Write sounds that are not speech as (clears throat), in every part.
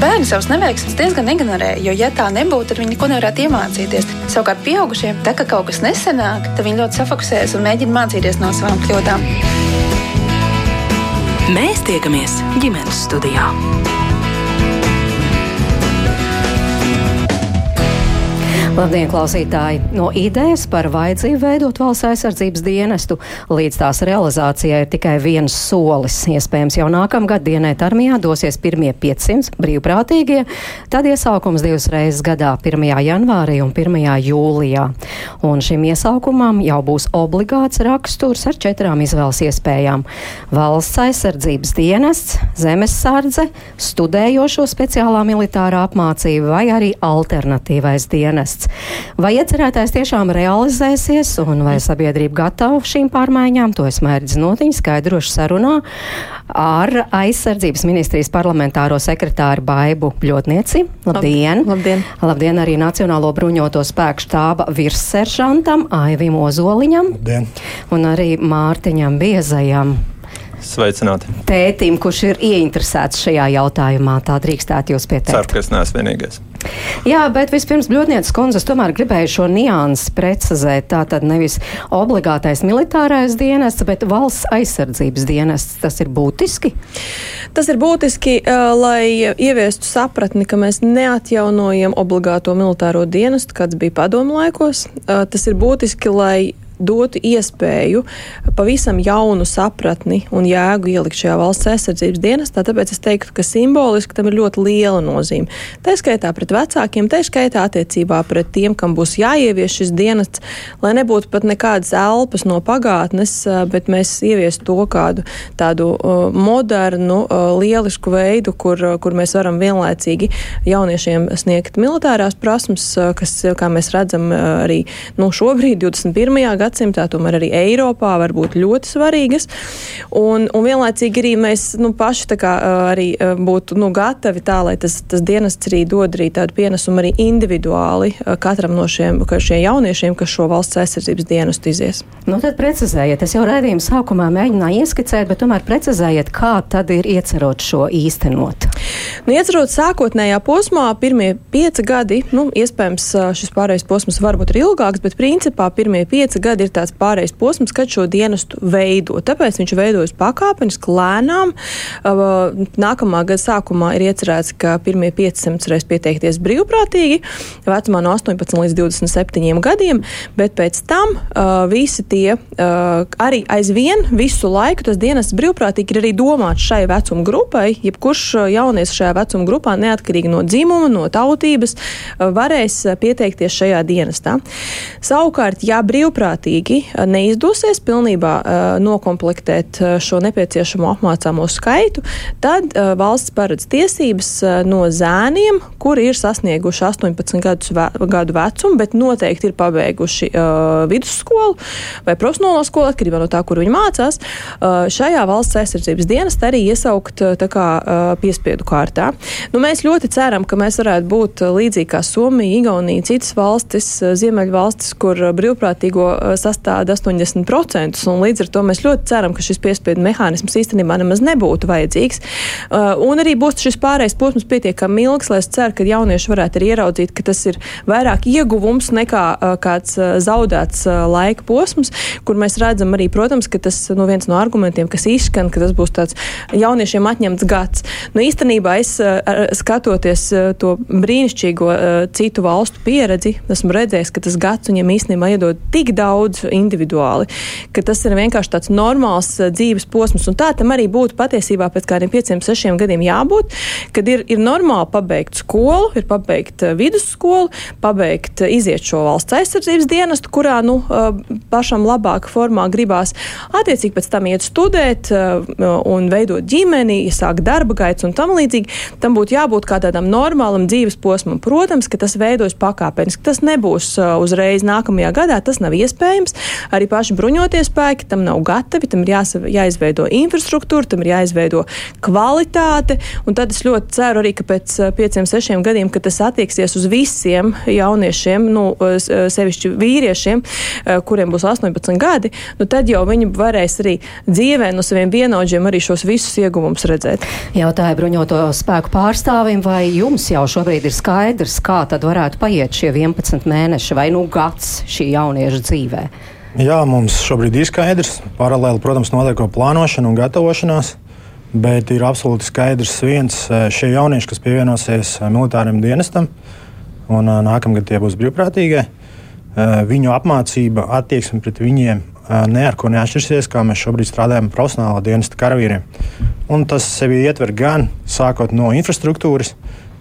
Bērni savus neveiksmes diezgan ignorē, jo, ja tā nebūtu, tad viņi neko nevarētu iemācīties. Savukārt, pieaugušiem, tā kā kaut kas nesenāk, tad viņi ļoti safokusējas un mēģina mācīties no savām kļūdām. Mēs tiekamies ģimenes studijā. Labdien, klausītāji! No idejas par vajadzību veidot valsts aizsardzības dienestu līdz tās realizācijai ir tikai viens solis. Iespējams, jau nākamgad dienēt armijā dosies pirmie 500 brīvprātīgie, tad iesaukums divas reizes gadā - 1. janvārī un 1. jūlijā. Un šim iesaukumam jau būs obligāts raksturs ar četrām izvēles iespējām - valsts aizsardzības dienests, zemesardze, studējošo speciālā militārā apmācība vai arī alternatīvais dienests. Vai iecerētais tiešām realizēsies un vai sabiedrība gatava šīm pārmaiņām, to es mērķis notiņu skaidrošu sarunā ar aizsardzības ministrijas parlamentāro sekretāru Baibu Bļotnieci. Labdien! Labdien! Labdien arī Nacionālo bruņoto spēku štāba virsseržantam Aivim Ozoliņam Labdien. un arī Mārtiņam Biezajam. Sveicināti. Tētim, kurš ir ieinteresēts šajā jautājumā, tā drīkstētu jūs pieteikt. Ceru, ka es neesmu vienīgais. Jā, bet vispirms Bļotnieces kundzes tomēr gribēju šo niansu precizēt. Tā tad nevis obligātais militārais dienests, bet valsts aizsardzības dienests. Tas ir būtiski? Tas ir būtiski, lai ieviestu sapratni, ka mēs neatjaunojam obligāto militāro dienestu, kāds bija padomu laikos. Tas ir būtiski, lai dotu iespēju pavisam jaunu sapratni un jēgu ielikt šajā valsts aizsardzības dienestā. Tāpēc es teiktu, ka simboliski tam ir ļoti liela nozīme. Tā skaitā pret vecākiem, tā skaitā attiecībā pret tiem, kam būs jāievieš šis dienests, lai nebūtu pat nekādas elpas no pagātnes, bet mēs ieviestu to kādu tādu modernu, lielisku veidu, kur, kur mēs varam vienlaicīgi jauniešiem sniegt militārās prasmes, kas, kā mēs redzam, arī nu, šobrīd, 21. gadsimtā, gadsimtā, tomēr arī Eiropā var būt ļoti svarīgas. Un, un vienlaicīgi arī mēs nu, paši kā, arī būtu nu, gatavi tā, lai tas, tas dienests arī dod arī tādu pienesumu arī individuāli katram no šiem, šiem jauniešiem, kas šo valsts aizsardzības dienestu izies. Nu, tad precizējiet, es jau raidījuma sākumā mēģināju ieskicēt, bet tomēr precizējiet, kā tad ir iecerot šo īstenot. Nu, iecerot sākotnējā posmā, pirmie pieci gadi, nu, iespējams, šis pārējais posms var būt ilgāks, bet principā pirmie pieci gadi ir tāds pārējais posms, kad šo dienestu veido. Tāpēc viņš veidojas pakāpeniski, lēnām. Nākamā gada sākumā ir iecerēts, ka pirmie 500 varēs pieteikties brīvprātīgi, vecumā no 18 līdz 27 gadiem, bet pēc tam uh, visi tie uh, arī aizvien visu laiku tas dienests brīvprātīgi ir arī domāts šai vecuma grupai. Jebkurš jaunietis šajā vecuma grupā, neatkarīgi no dzimuma, no tautības, varēs pieteikties šajā dienestā. Savukārt, ja brīvprātīgi neizdosies pilnībā nokomplektēt šo nepieciešamo apmācāmo skaitu, tad valsts paredz tiesības no zēniem, kuri ir sasnieguši 18 gadus, gadu vecumu, bet noteikti ir pabeiguši vidusskolu vai profesionālo skolu, atkarībā no tā, kur viņi mācās, šajā valsts aizsardzības dienestā arī iesaukt kā, piespiedu kārtā. Nu, mēs ļoti ceram, ka mēs varētu būt līdzīgi kā Somija, Igaunija, citas valstis, Ziemeļvalstis, kur brīvprātīgo sastāda 80%, un līdz ar to mēs ļoti ceram, ka šis piespiedu mehānisms īstenībā nemaz nebūtu vajadzīgs. Un arī būs šis pārējais posms pietiekami ilgs, lai es ceru, ka jaunieši varētu arī ieraudzīt, ka tas ir vairāk ieguvums nekā kāds zaudēts laika posms, kur mēs redzam arī, protams, ka tas nu, viens no argumentiem, kas izskan, ka tas būs tāds jauniešiem atņemts gads. Nu, īstenībā es skatoties to brīnišķīgo citu valstu pieredzi, esmu redzējis, ka tas gads viņiem īstenībā iedod tik daudz individuāli, ka tas ir vienkārši tāds normāls dzīves posms. Un tā tam arī būtu patiesībā pēc kādiem pieciem, sešiem gadiem jābūt, kad ir, ir normāli pabeigt skolu, ir pabeigt vidusskolu, pabeigt, iziet šo valsts aizsardzības dienestu, kurā nu, pašam labāk formā gribās attiecīgi pēc tam iet studēt un veidot ģimeni, sākt darba gaitas un tam līdzīgi. Tam būtu jābūt kā tādam normālam dzīves posmam. Protams, ka tas veidojas pakāpeniski. Tas nebūs uzreiz nākamajā gadā, tas nav iespējams. Arī paši bruņoties spēki tam nav gatavi, tam ir jāsa, jāizveido infrastruktūra, tam ir jāizveido kvalitāte. Tad es ļoti ceru arī, ka pēc pieciem, sešiem gadiem, kad tas attieksies uz visiem jauniešiem, nu, sevišķi vīriešiem, kuriem būs 18 gadi, nu tad jau viņi varēs arī dzīvē no saviem vienaudžiem arī šos visus ieguvumus redzēt. Jautāja bruņoto spēku pārstāvim, vai jums jau šobrīd ir skaidrs, kā tad varētu paiet šie 11 mēneši vai nu gads šī jaunieša dzīvē? Jā, mums šobrīd ir skaidrs. Paralēli, protams, notiek plānošana un gatavošanās. Bet ir absolūti skaidrs viens šie jaunieši, kas pievienosies militāram dienestam, un nākamgad tie būs brīvprātīgie. Viņu apmācība, attieksme pret viņiem ne ar ko neatšķirsies, kā mēs šobrīd strādājam profesionālā dienesta karavīriem. Un tas sevi ietver gan sākot no infrastruktūras,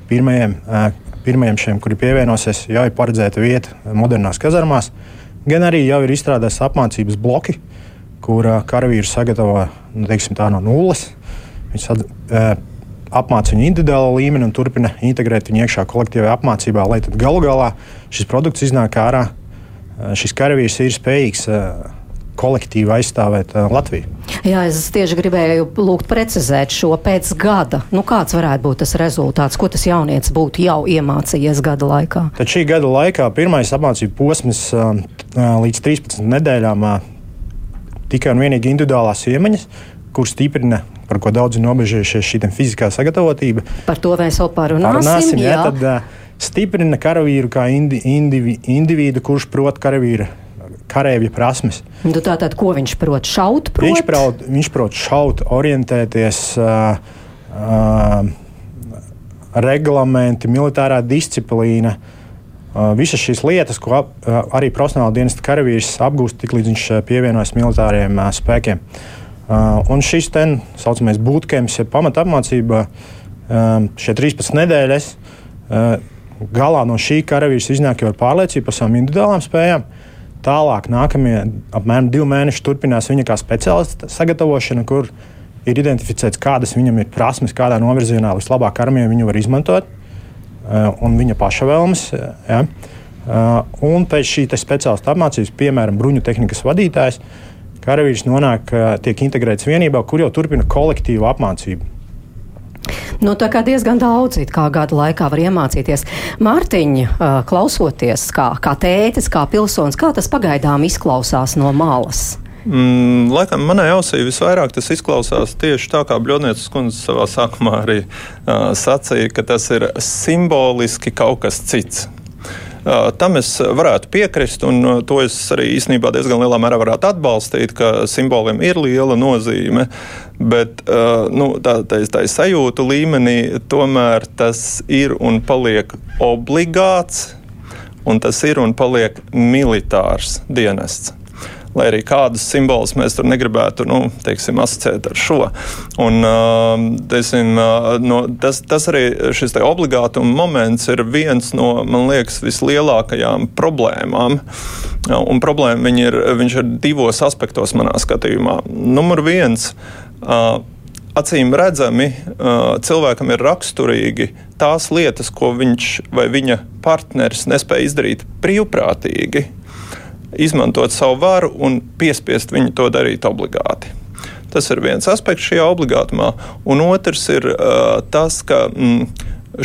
pirmajiem, pirmajiem šiem, kuri pievienosies, jau ir paredzēta vieta modernās kazarmās, gan arī jau ir izstrādāts apmācības bloki, kur karavīri sagatavo nu, teiksim, no nulles. Viņi sad, apmāca viņu individuālā līmenī un turpina integrēt viņu iekšā kolektīvajā apmācībā, lai tad galu galā šis produkts iznāk ārā. Šis karavīrs ir spējīgs kolektīvi aizstāvēt uh, Latviju. Jā, es tieši gribēju lūgt precizēt šo pēc gada. Nu, kāds varētu būt tas rezultāts, ko tas jaunietis būtu jau iemācījies gada laikā? Tad šī gada laikā pirmais apmācību posms uh, līdz 13 nedēļām tikai un vienīgi individuālās iemaņas, kur stiprina par ko daudzi nobežījušies šī fiziskā sagatavotība. Par to mēs vēl parunāsim. parunāsim jā. Jā, tad, uh, stiprina karavīru kā indi, indivi, individu, kurš prot karavīra karavīra prasmes. Nu, tātad, ko viņš prot šaut? Prot? Viņš, prot, viņš prot šaut, orientēties. Uh, uh, Reglamenti, militārā disciplīna, uh, visas šīs lietas, ko ap, uh, arī profesionāla dienesta karavīrs apgūst, tiklīdz viņš pievienojas militāriem uh, spēkiem. Un šis tā saucamais bootcamps, ja pamatapmācība, šie 13 nedēļas, galā no šī karavīrs iznāk jau ar pārliecību par savām individuālām spējām. Tālāk, nākamie apmēram divi mēneši turpinās viņa kā speciālista sagatavošana, kur ir identificēts, kādas viņam ir prasmes, kādā novirzienā vislabāk armijā viņu var izmantot, eh, un viņa paša vēlmes. Ja. Eh, un pēc šī speciālista apmācības, piemēram, bruņu tehnikas vadītājs, karavīrs nonāk, eh, tiek integrēts vienībā, kur jau turpina kolektīvu apmācību. Nu, tā kā diezgan daudz kā gada laikā var iemācīties. Mārtiņa, klausoties kā, kā tētis, kā pilsonis, kā tas pagaidām izklausās no malas? Mm, laikam manai ausī visvairāk tas izklausās tieši tā, kā Bļodnieces kundze savā sākumā arī uh, sacīja, ka tas ir simboliski kaut kas cits. Tam es varētu piekrist, un to es arī īstenībā diezgan lielā mērā varētu atbalstīt, ka simboliem ir liela nozīme. Bet nu, tā, tā, tā sajūtu līmenī tomēr tas ir un paliek obligāts, un tas ir un paliek militārs dienests lai arī kādus simbolus mēs tur negribētu nu, teiksim, asociēt ar šo. Un, teiksim, no, tas, tas arī šis obligātuma moments ir viens no, man liekas, vislielākajām problēmām. Un problēma ir, viņš ir divos aspektos manā skatījumā. Numur viens. Acīm redzami, cilvēkam ir raksturīgi tās lietas, ko viņš vai viņa partneris nespēja izdarīt brīvprātīgi izmantot savu varu un piespiest viņu to darīt obligāti. Tas ir viens aspekts šajā obligātumā, un otrs ir uh, tas, ka mm,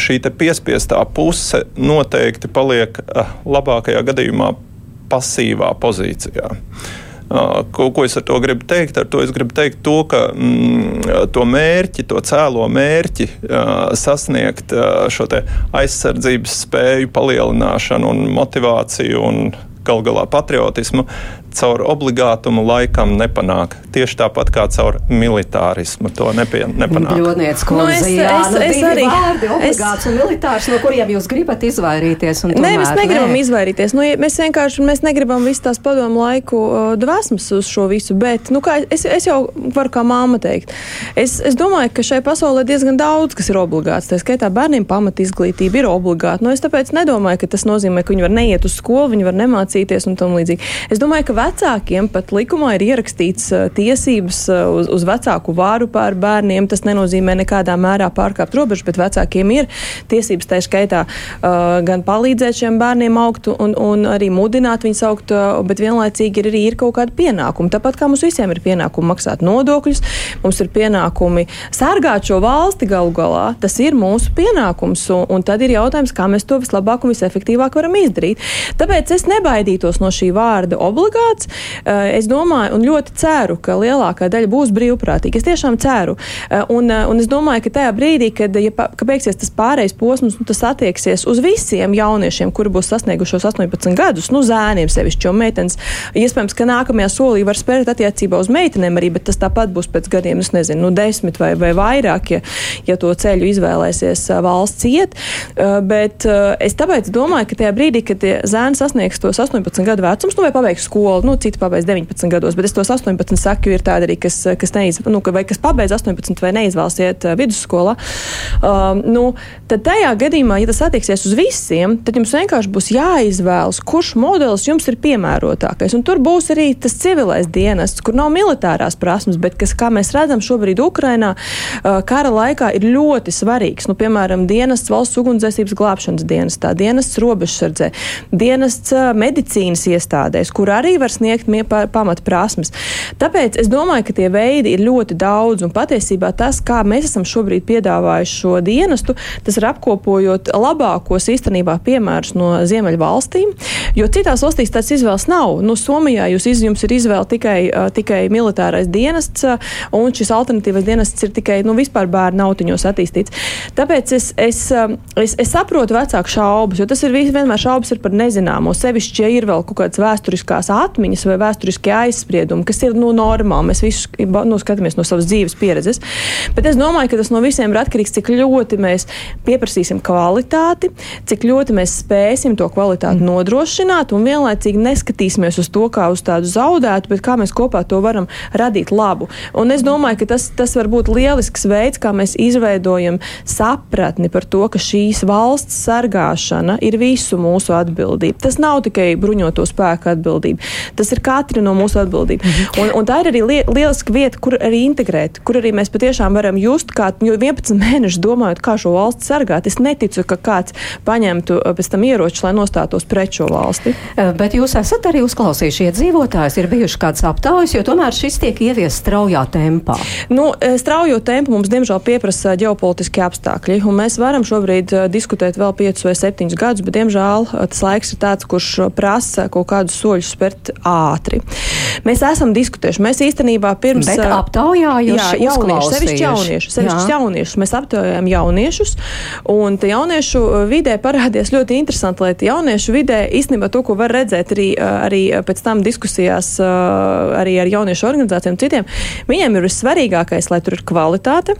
šī piespiestā puse noteikti paliek uh, labākajā gadījumā pasīvā pozīcijā. Uh, ko, ko es ar to gribu teikt? Ar to es gribu teikt to, ka mm, to mērķi, to cēlo mērķi uh, sasniegt uh, šo aizsardzības spēju palielināšanu un motivāciju un gal galā patriotismu, caur obligātumu laikam nepanāk. Tieši tāpat kā caur militārismu to nepie, nepanāk. Ļodniec, nu, es, jā, es, nu, es arī vārdi, obligāts es, un militārs, no kuriem jūs gribat izvairīties. Nē, tomēr, mēs negribam nē. izvairīties. Nu, mēs vienkārši mēs negribam visu tās padomu laiku dvēsmas uz šo visu, bet, nu, kā, es, es jau varu kā māma teikt. Es, es domāju, ka šai pasaulē diezgan daudz, kas ir obligāts. Tā skaitā bērniem pamat izglītība ir obligāta. Nu, es tāpēc nedomāju, ka tas nozīmē, ka viņi var neiet uz skolu, viņi var nemācīties un tam līdzīgi. Es domāju, ka vecākiem pat likumā ir ierakstīts uh, tiesības uh, uz, uz vecāku vāru pār bērniem. Tas nenozīmē nekādā mērā pārkāpt robežu, bet vecākiem ir tiesības tā skaitā uh, gan palīdzēt šiem bērniem augt un, un arī mudināt viņus augt, bet vienlaicīgi ir arī ir kaut kādi pienākumi. Tāpat kā mums visiem ir pienākumi maksāt nodokļus, mums ir pienākumi sargāt šo valsti galu galā. Tas ir mūsu pienākums, un, un tad ir jautājums, kā mēs to vislabāk un visefektīvāk varam izdarīt. Tāpēc es nebaidītos no šī vārda obligāti obligāts. Es domāju un ļoti ceru, ka lielākā daļa būs brīvprātīga. Es tiešām ceru. Un, un es domāju, ka tajā brīdī, kad ja, ka beigsies tas pārējais posms, nu, tas attieksies uz visiem jauniešiem, kuri būs sasniegušos 18 gadus, nu, zēniem sevišķi, jo meitenes iespējams, ka nākamajā solī var spērt attiecībā uz meitenēm arī, bet tas tāpat būs pēc gadiem, es nezinu, nu, desmit vai, vai vairāk, ja, ja to ceļu izvēlēsies valsts iet. Bet es tāpēc domāju, ka tajā brīdī, kad zēni sasniegs tos 18 gadu vecums, nu, vai pabeigs skolu, nu, citi pabeidz 19 gados, bet es tos 18 saku, ir tādi arī, kas, kas, neiz, nu, kas pabeidz 18 vai neizvēlas iet vidusskolā. Um, nu, tad tajā gadījumā, ja tas attieksies uz visiem, tad jums vienkārši būs jāizvēlas, kurš modelis jums ir piemērotākais. Un tur būs arī tas civilais dienests, kur nav militārās prasmes, bet kas, kā mēs redzam, šobrīd Ukrainā uh, kara laikā ir ļoti svarīgs. Nu, piemēram, dienests valsts ugunsdzēsības glābšanas dienestā, dienests robežsardzē, dienests uh, medicīnas iestādēs, kur arī var sniegt pamatprasmes. Tāpēc es domāju, ka tie veidi ir ļoti daudz un patiesībā tas, kā mēs esam šobrīd piedāvājuši šo dienestu, tas ir apkopojot labākos īstenībā piemērus no Ziemeļu valstīm, jo citās valstīs tāds izvēles nav. Nu, Somijā jūs iz, jums ir izvēle tikai, tikai militārais dienests, un šis alternatīvais dienests ir tikai nu, vispār bērnu autiņos attīstīts. Tāpēc es, es, es, es saprotu vecāku šaubas, jo tas ir vienmēr šaubas ir par nezināmo. Sevišķi, ja ir vēl kaut kādas vēsturiskās atmiņas vai vēsturiskie aizspriedumi, kas ir nu, normāli. Mēs visi nu, skatāmies no savas dzīves pieredzes. Bet es domāju, ka tas no visiem ir atkarīgs, cik ļoti mēs pieprasīsim kvalitāti, cik ļoti mēs spēsim to kvalitāti mm. nodrošināt un vienlaicīgi neskatīsimies uz to kā uz tādu zaudētu, bet kā mēs kopā to varam radīt labu. Un es domāju, ka tas, tas var būt lielisks veids, kā mēs izveidojam sapratni par to, ka šīs valsts sargāšana ir visu mūsu atbildība. Tas nav tikai bruņoto spēku atbildība, tas ir katra no mūsu atbildība. Un, un tā ir arī lieliska vieta, kur arī integrēt, kur arī mēs patiešām varam just, kā 11 mēnešus domājot, kā šo valsti sargāt. Es neticu, ka kāds paņemtu uh, pēc tam ieroči, lai nostātos pret šo valsti. Uh, bet jūs esat arī uzklausījuši iedzīvotājus, ir bijuši kāds aptaujas, jo tomēr šis tiek ieviests straujā tempā. Nu, uh, straujo tempu mums, diemžēl, pieprasa ģeopolitiskie apstākļi, un mēs varam šobrīd diskutēt vēl 5 vai 7 gadus, bet, diemžēl, tas laiks ir tāds, kurš prasa kaut kādus soļus spērt ātri. Mēs esam diskutējuši. Mēs īstenībā pirms tam aptaujājuši jā, jauniešu, sevišķi jauniešu, sevišķi jauniešus. Mēs aptaujājam jauniešus, un jauniešu vidē parādījās ļoti interesanti lieta. Jauniešu vidē īstenībā to, ko var redzēt arī, arī pēc tam diskusijās arī ar jauniešu organizācijām citiem, viņiem ir vissvarīgākais, lai tur ir kvalitāte,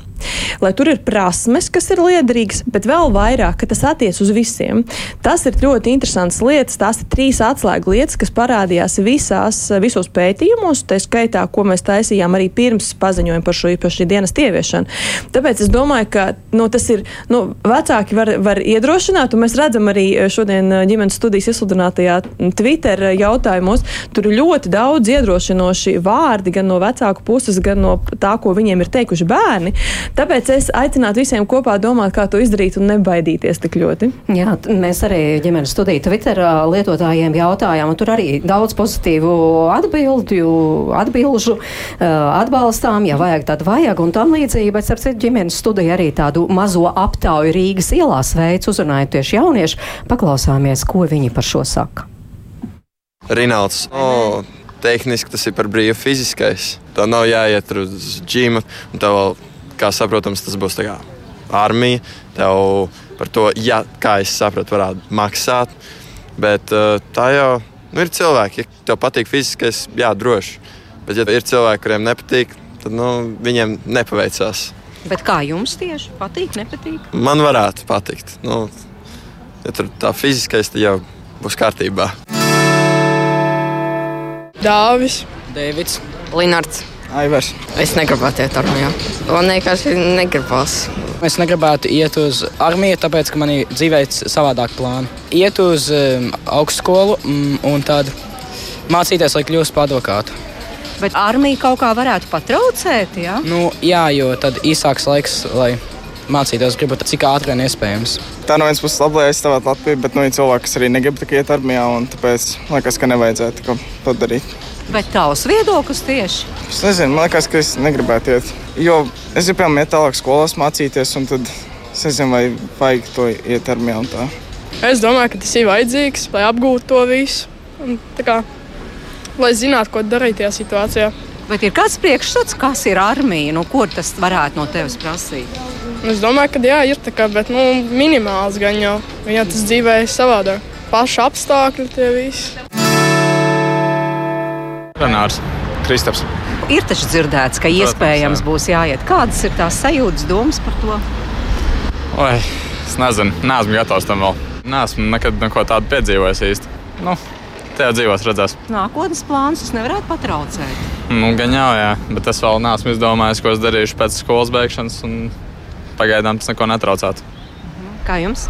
lai tur ir prasmes, kas ir liederīgas, bet vēl vairāk, ka tas attiec uz visiem. Tas ir ļoti interesants lietas, tās ir trīs atslēgu lietas, kas parādījās visās, visos pētījumos, tā skaitā, ko mēs taisījām arī pirms paziņojuma par, šo, par šī dienas ieviešanu. Tāpēc es domāju, ka nu, tas ir, nu, vecāki var, var iedrošināt, un mēs redzam arī eh, šodien eh, ģimenes studijas izsludinātajā Twitter eh, jautājumos, tur ir ļoti daudz iedrošinoši vārdi gan no vecāku puses, gan no tā, ko viņiem ir teikuši bērni. Tāpēc es aicinātu visiem kopā domāt, kā to izdarīt un nebaidīties tik ļoti. Jā, mēs arī ģimenes studiju Twitter lietotājiem jautājām, un tur arī daudz pozitīvu atbildju, atbilžu atbalstām, ja vajag, tad vajag un tam līdzīgi, bet, starp citu, ģimenes studija arī tādu mazo aptauju Rīgas ielās veids, uzrunājot tieši jaunieši. Paklausāmies, ko viņi par šo saka. Rinalds. O, tehniski tas ir par brīvu fiziskais. Tā nav jāiet uz džima. Tev, kā saprotams, tas būs kā armija. Tev par to, ja, kā es saprotu, varētu maksāt. Bet tā jau nu, ir cilvēki. Ja tev patīk fiziskais, jā, droši. Bet, ja ir cilvēki, kuriem nepatīk, tad nu, viņiem nepaveicās. Bet kā jums tieši patīk, nepatīk? Man varētu patikt. Nu, ja tur tā fiziskais, tad jau būs kārtībā. Dāvis, Dēvids, Linards. Aivars. Es negribētu iet armijā. Man vienkārši negribas. Es negribētu iet uz armiju, tāpēc, ka man ir dzīvē savādāk plāni. Iet uz um, augstskolu um, un tad mācīties, lai kļūstu par advokātu. Bet armija kaut kā varētu patraucēt, jā? Nu, jā, jo tad īsāks laiks, lai mācītos, gribu cik ātri vien iespējams. Tā no vienas puses labi, lai aizstāvētu Latviju, bet nu, ir cilvēki, kas arī negrib tikai iet armijā, un tāpēc liekas, ka nevajadzētu to darīt. Bet tavs viedoklis tieši? Es nezinu, man liekas, ka es negribētu iet. Jo es gribēju iet tālāk skolās mācīties, un tad es nezinu, vai vajag to iet un tā. Es domāju, ka tas ir vajadzīgs, lai apgūtu to visu. Un, kā, lai zinātu, ko darīt tajā situācijā. Bet ir kāds priekšstats, kas ir armija? Nu, ko tas varētu no tevis prasīt? Es domāju, ka jā, ir tā kā, bet nu, minimāls gan jau. Jā, tas dzīvē ir savādāk. Paši apstākļi tie visi. Renārs Kristaps. Ir taču dzirdēts, ka Protams, iespējams jā. būs jāiet. Kādas ir tās sajūtas, domas par to? Oi, es nezinu, neesmu gatavs tam vēl. Neesmu nekad neko tādu piedzīvojis īsti. Nu, tajā dzīvos redzēs. Nākotnes plāns nevarētu patraucēt. Nu, gan jau, jā, bet es vēl neesmu izdomājis, ko es darīšu pēc skolas beigšanas. un Pagaidām tas neko netraucētu. Kā jums?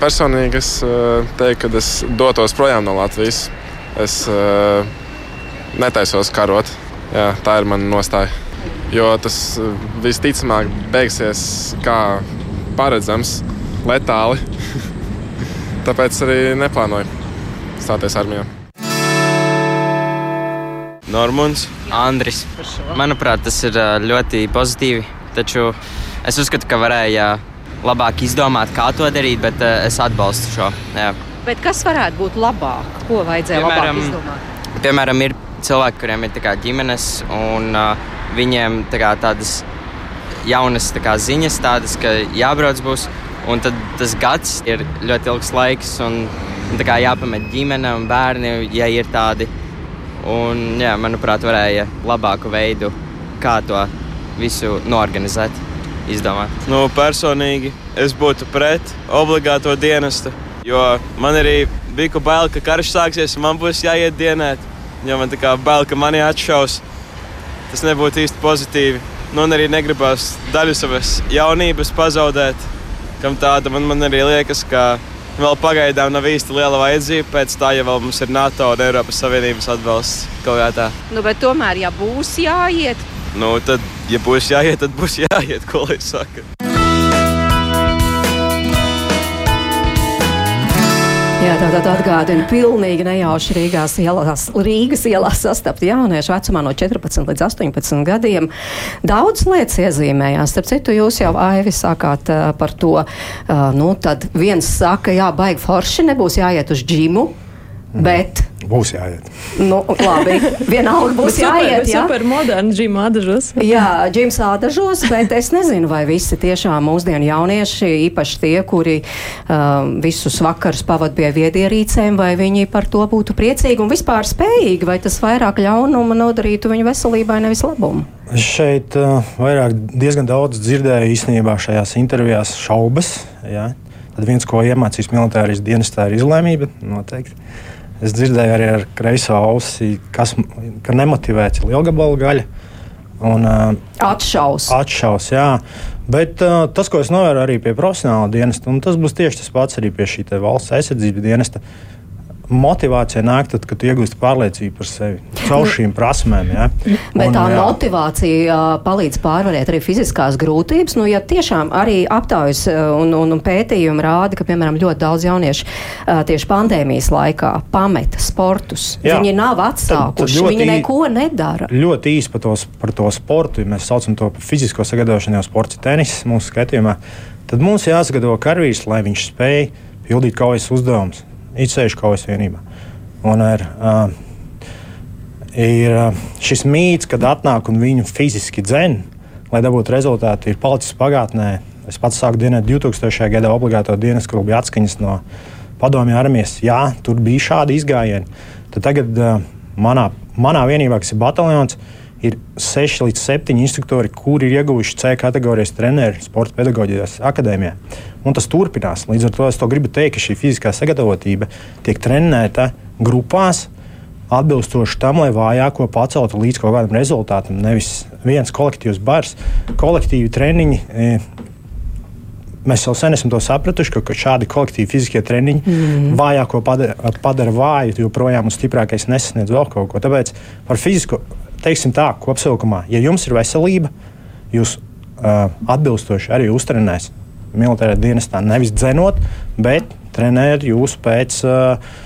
Personīgi es eh, teiktu, ka es dotos projām no Latvijas. Es uh, netaisos karot. Jā, tā ir mana nostāja. Jo tas eh, visticamāk beigsies kā paredzams, letāli. (laughs) Tāpēc arī neplānoju stāties armijā. Normons, Andris. Manuprāt, tas ir ā, ļoti pozitīvi. Taču es uzskatu, ka varēja labāk izdomāt, kā to darīt, bet ā, es atbalstu šo. Jā. Bet kas varētu būt labāk? Ko vajadzēja Piemēram, labāk izdomāt? Piemēram, ir cilvēki, kuriem ir kā ģimenes, un uh, viņiem kā tādas jaunas tā kā ziņas, tādas, ka jābrauc būs. Un tad tas gads ir ļoti ilgs laiks, un, un kā jāpamet ģimene un bērni, ja ir tādi. Un, jā, manuprāt, varēja labāku veidu, kā to visu norganizēt, izdomāt. Nu, personīgi es būtu pret obligāto dienestu, jo man arī bija bail, ka karš sāksies un man būs jāiet dienēt. Jo man tā kā bail, ka mani atšaus. Tas nebūtu īsti pozitīvi. Nu, un arī negribas daļu savas jaunības pazaudēt. Kam tāda man, man arī liekas, ka vēl pagaidām nav īsti liela vajadzība pēc tā, ja vēl mums ir NATO un Eiropas Savienības atbalsts kaut kā tā. Nu, bet tomēr, ja būs jāiet, Nu, tad, ja būs jāiet, tad būs jāiet, ko lai saka. Jā, tātad atgādina pilnīgi nejauši Rīgās ielās, Rīgas ielās sastapt jauniešu vecumā no 14 līdz 18 gadiem. Daudz lietas iezīmējās. Starp citu, jūs jau Aivi sākāt uh, par to, uh, nu, tad viens saka, jā, baigi forši, nebūs jāiet uz džimu, bet Būs jāiet. Nu, labi, vienalga būs super, jāiet. jā. Super moderns džima ādažos. Jā, džims ādažos, bet es nezinu, vai visi tiešām mūsdienu jaunieši, īpaši tie, kuri um, visus vakarus pavada pie viedierīcēm, vai viņi par to būtu priecīgi un vispār spējīgi, vai tas vairāk ļaunuma nodarītu viņu veselībai, nevis labumu. Es šeit uh, vairāk diezgan daudz dzirdēju īstenībā šajās intervijās šaubas. Ja? Tad viens, ko iemācījis militārais dienestā, ir izlēmība. Noteikti. Es dzirdēju arī ar kreiso ausi, kas, ka nemotivēts ir lielgabalu gaļa. Un, uh, Atšaus. Atšaus, jā. Bet uh, tas, ko es novēroju arī pie profesionāla dienesta, un tas būs tieši tas pats arī pie šī valsts aizsardzības dienesta. Motivācija nāk tad, kad tu iegūsti pārliecību par sevi caur šīm prasmēm. Ja? Bet tā jā. motivācija palīdz pārvarēt arī fiziskās grūtības. Nu, ja tiešām arī aptaujas un, un, un pētījumi rāda, ka, piemēram, ļoti daudz jauniešu tieši pandēmijas laikā pameta sportus, Jā. viņi nav ļoti viņi neko nedara. Ļoti īsi par to, par to sportu, ja mēs saucam to par fizisko sagatavošanu, jau sports ir tenis mūsu skatījumā. Tad mums jāsagatavo karavīrs, lai viņš spēj pildīt kaujas uzdevumus, izsēžu kaujas vienībā. Un ir, uh, ir uh, šis mīts, kad atnāk un viņu fiziski dzen, lai dabūtu rezultātu, ir palicis pagātnē. Es pats sāku dienēt 2000. gadā obligāto dienas, kur bija atskaņas no padomju armijas. Jā, tur bija šādi izgājieni. Tad tagad uh, manā, manā vienībā, kas ir bataljons, ir 6 līdz 7 instruktori, kuri ir ieguvuši C kategorijas treneru sporta pedagoģijas akadēmijā. Un tas turpinās. Līdz ar to es to gribu teikt, ka šī fiziskā sagatavotība tiek trenēta grupās. Atbilstoši tam, lai vājāko paceltu līdz kaut kādam rezultātam. Nevis viens kolektīvs bars, kolektīvi treniņi. e, Mēs jau sen esam to sapratuši, ka, ka šādi kolektīvi fiziskie treniņi mm. vājāko padara, padara vāju, jo projām un stiprākais nesasniedz vēl kaut ko. Tāpēc par fizisko, teiksim tā, kopsavilkumā, ja jums ir veselība, jūs uh, atbilstoši arī uztrenēsiet militārā dienestā. Nevis dzenot, bet trenēt jūs pēc, uh,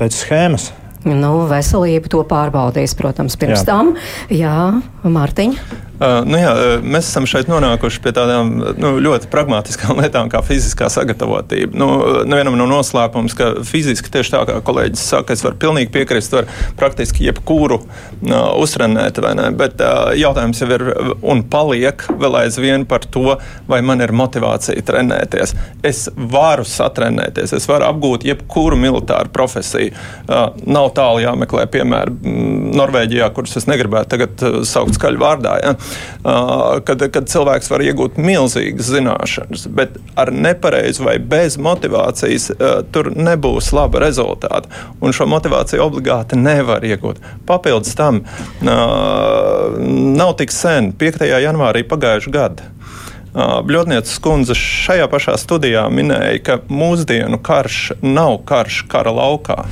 pēc schēmas. Nu, veselību to pārbaudīs, protams, pirms Jā. tam. Jā, Mārtiņa. Uh, nu jā, mēs esam šeit nonākuši pie tādām nu, ļoti pragmatiskām (laughs) lietām, kā fiziskā sagatavotība. Nu, nevienam nav no noslēpums, ka fiziski tieši tā kā kolēģis saka, es varu pilnīgi piekrist, var praktiski jebkuru uh, uztrenēt, vai ne? Bet uh, jautājums jau ir un paliek vēl aizvien par to, vai man ir motivācija trenēties. Es varu satrenēties, es varu apgūt jebkuru militāru profesiju. Uh, nav tālu jāmeklē, piemēram, Norvēģijā, kuras es negribētu tagad saukt skaļu vārdā. Ja? Kad, kad cilvēks var iegūt milzīgas zināšanas, bet ar nepareizu vai bez motivācijas tur nebūs laba rezultāta. Un šo motivāciju obligāti nevar iegūt. Papildus tam nav tik sen, 5. janvārī pagājušā gada. Bļotnieces kundze šajā pašā studijā minēja, ka mūsdienu karš nav karš kara laukā.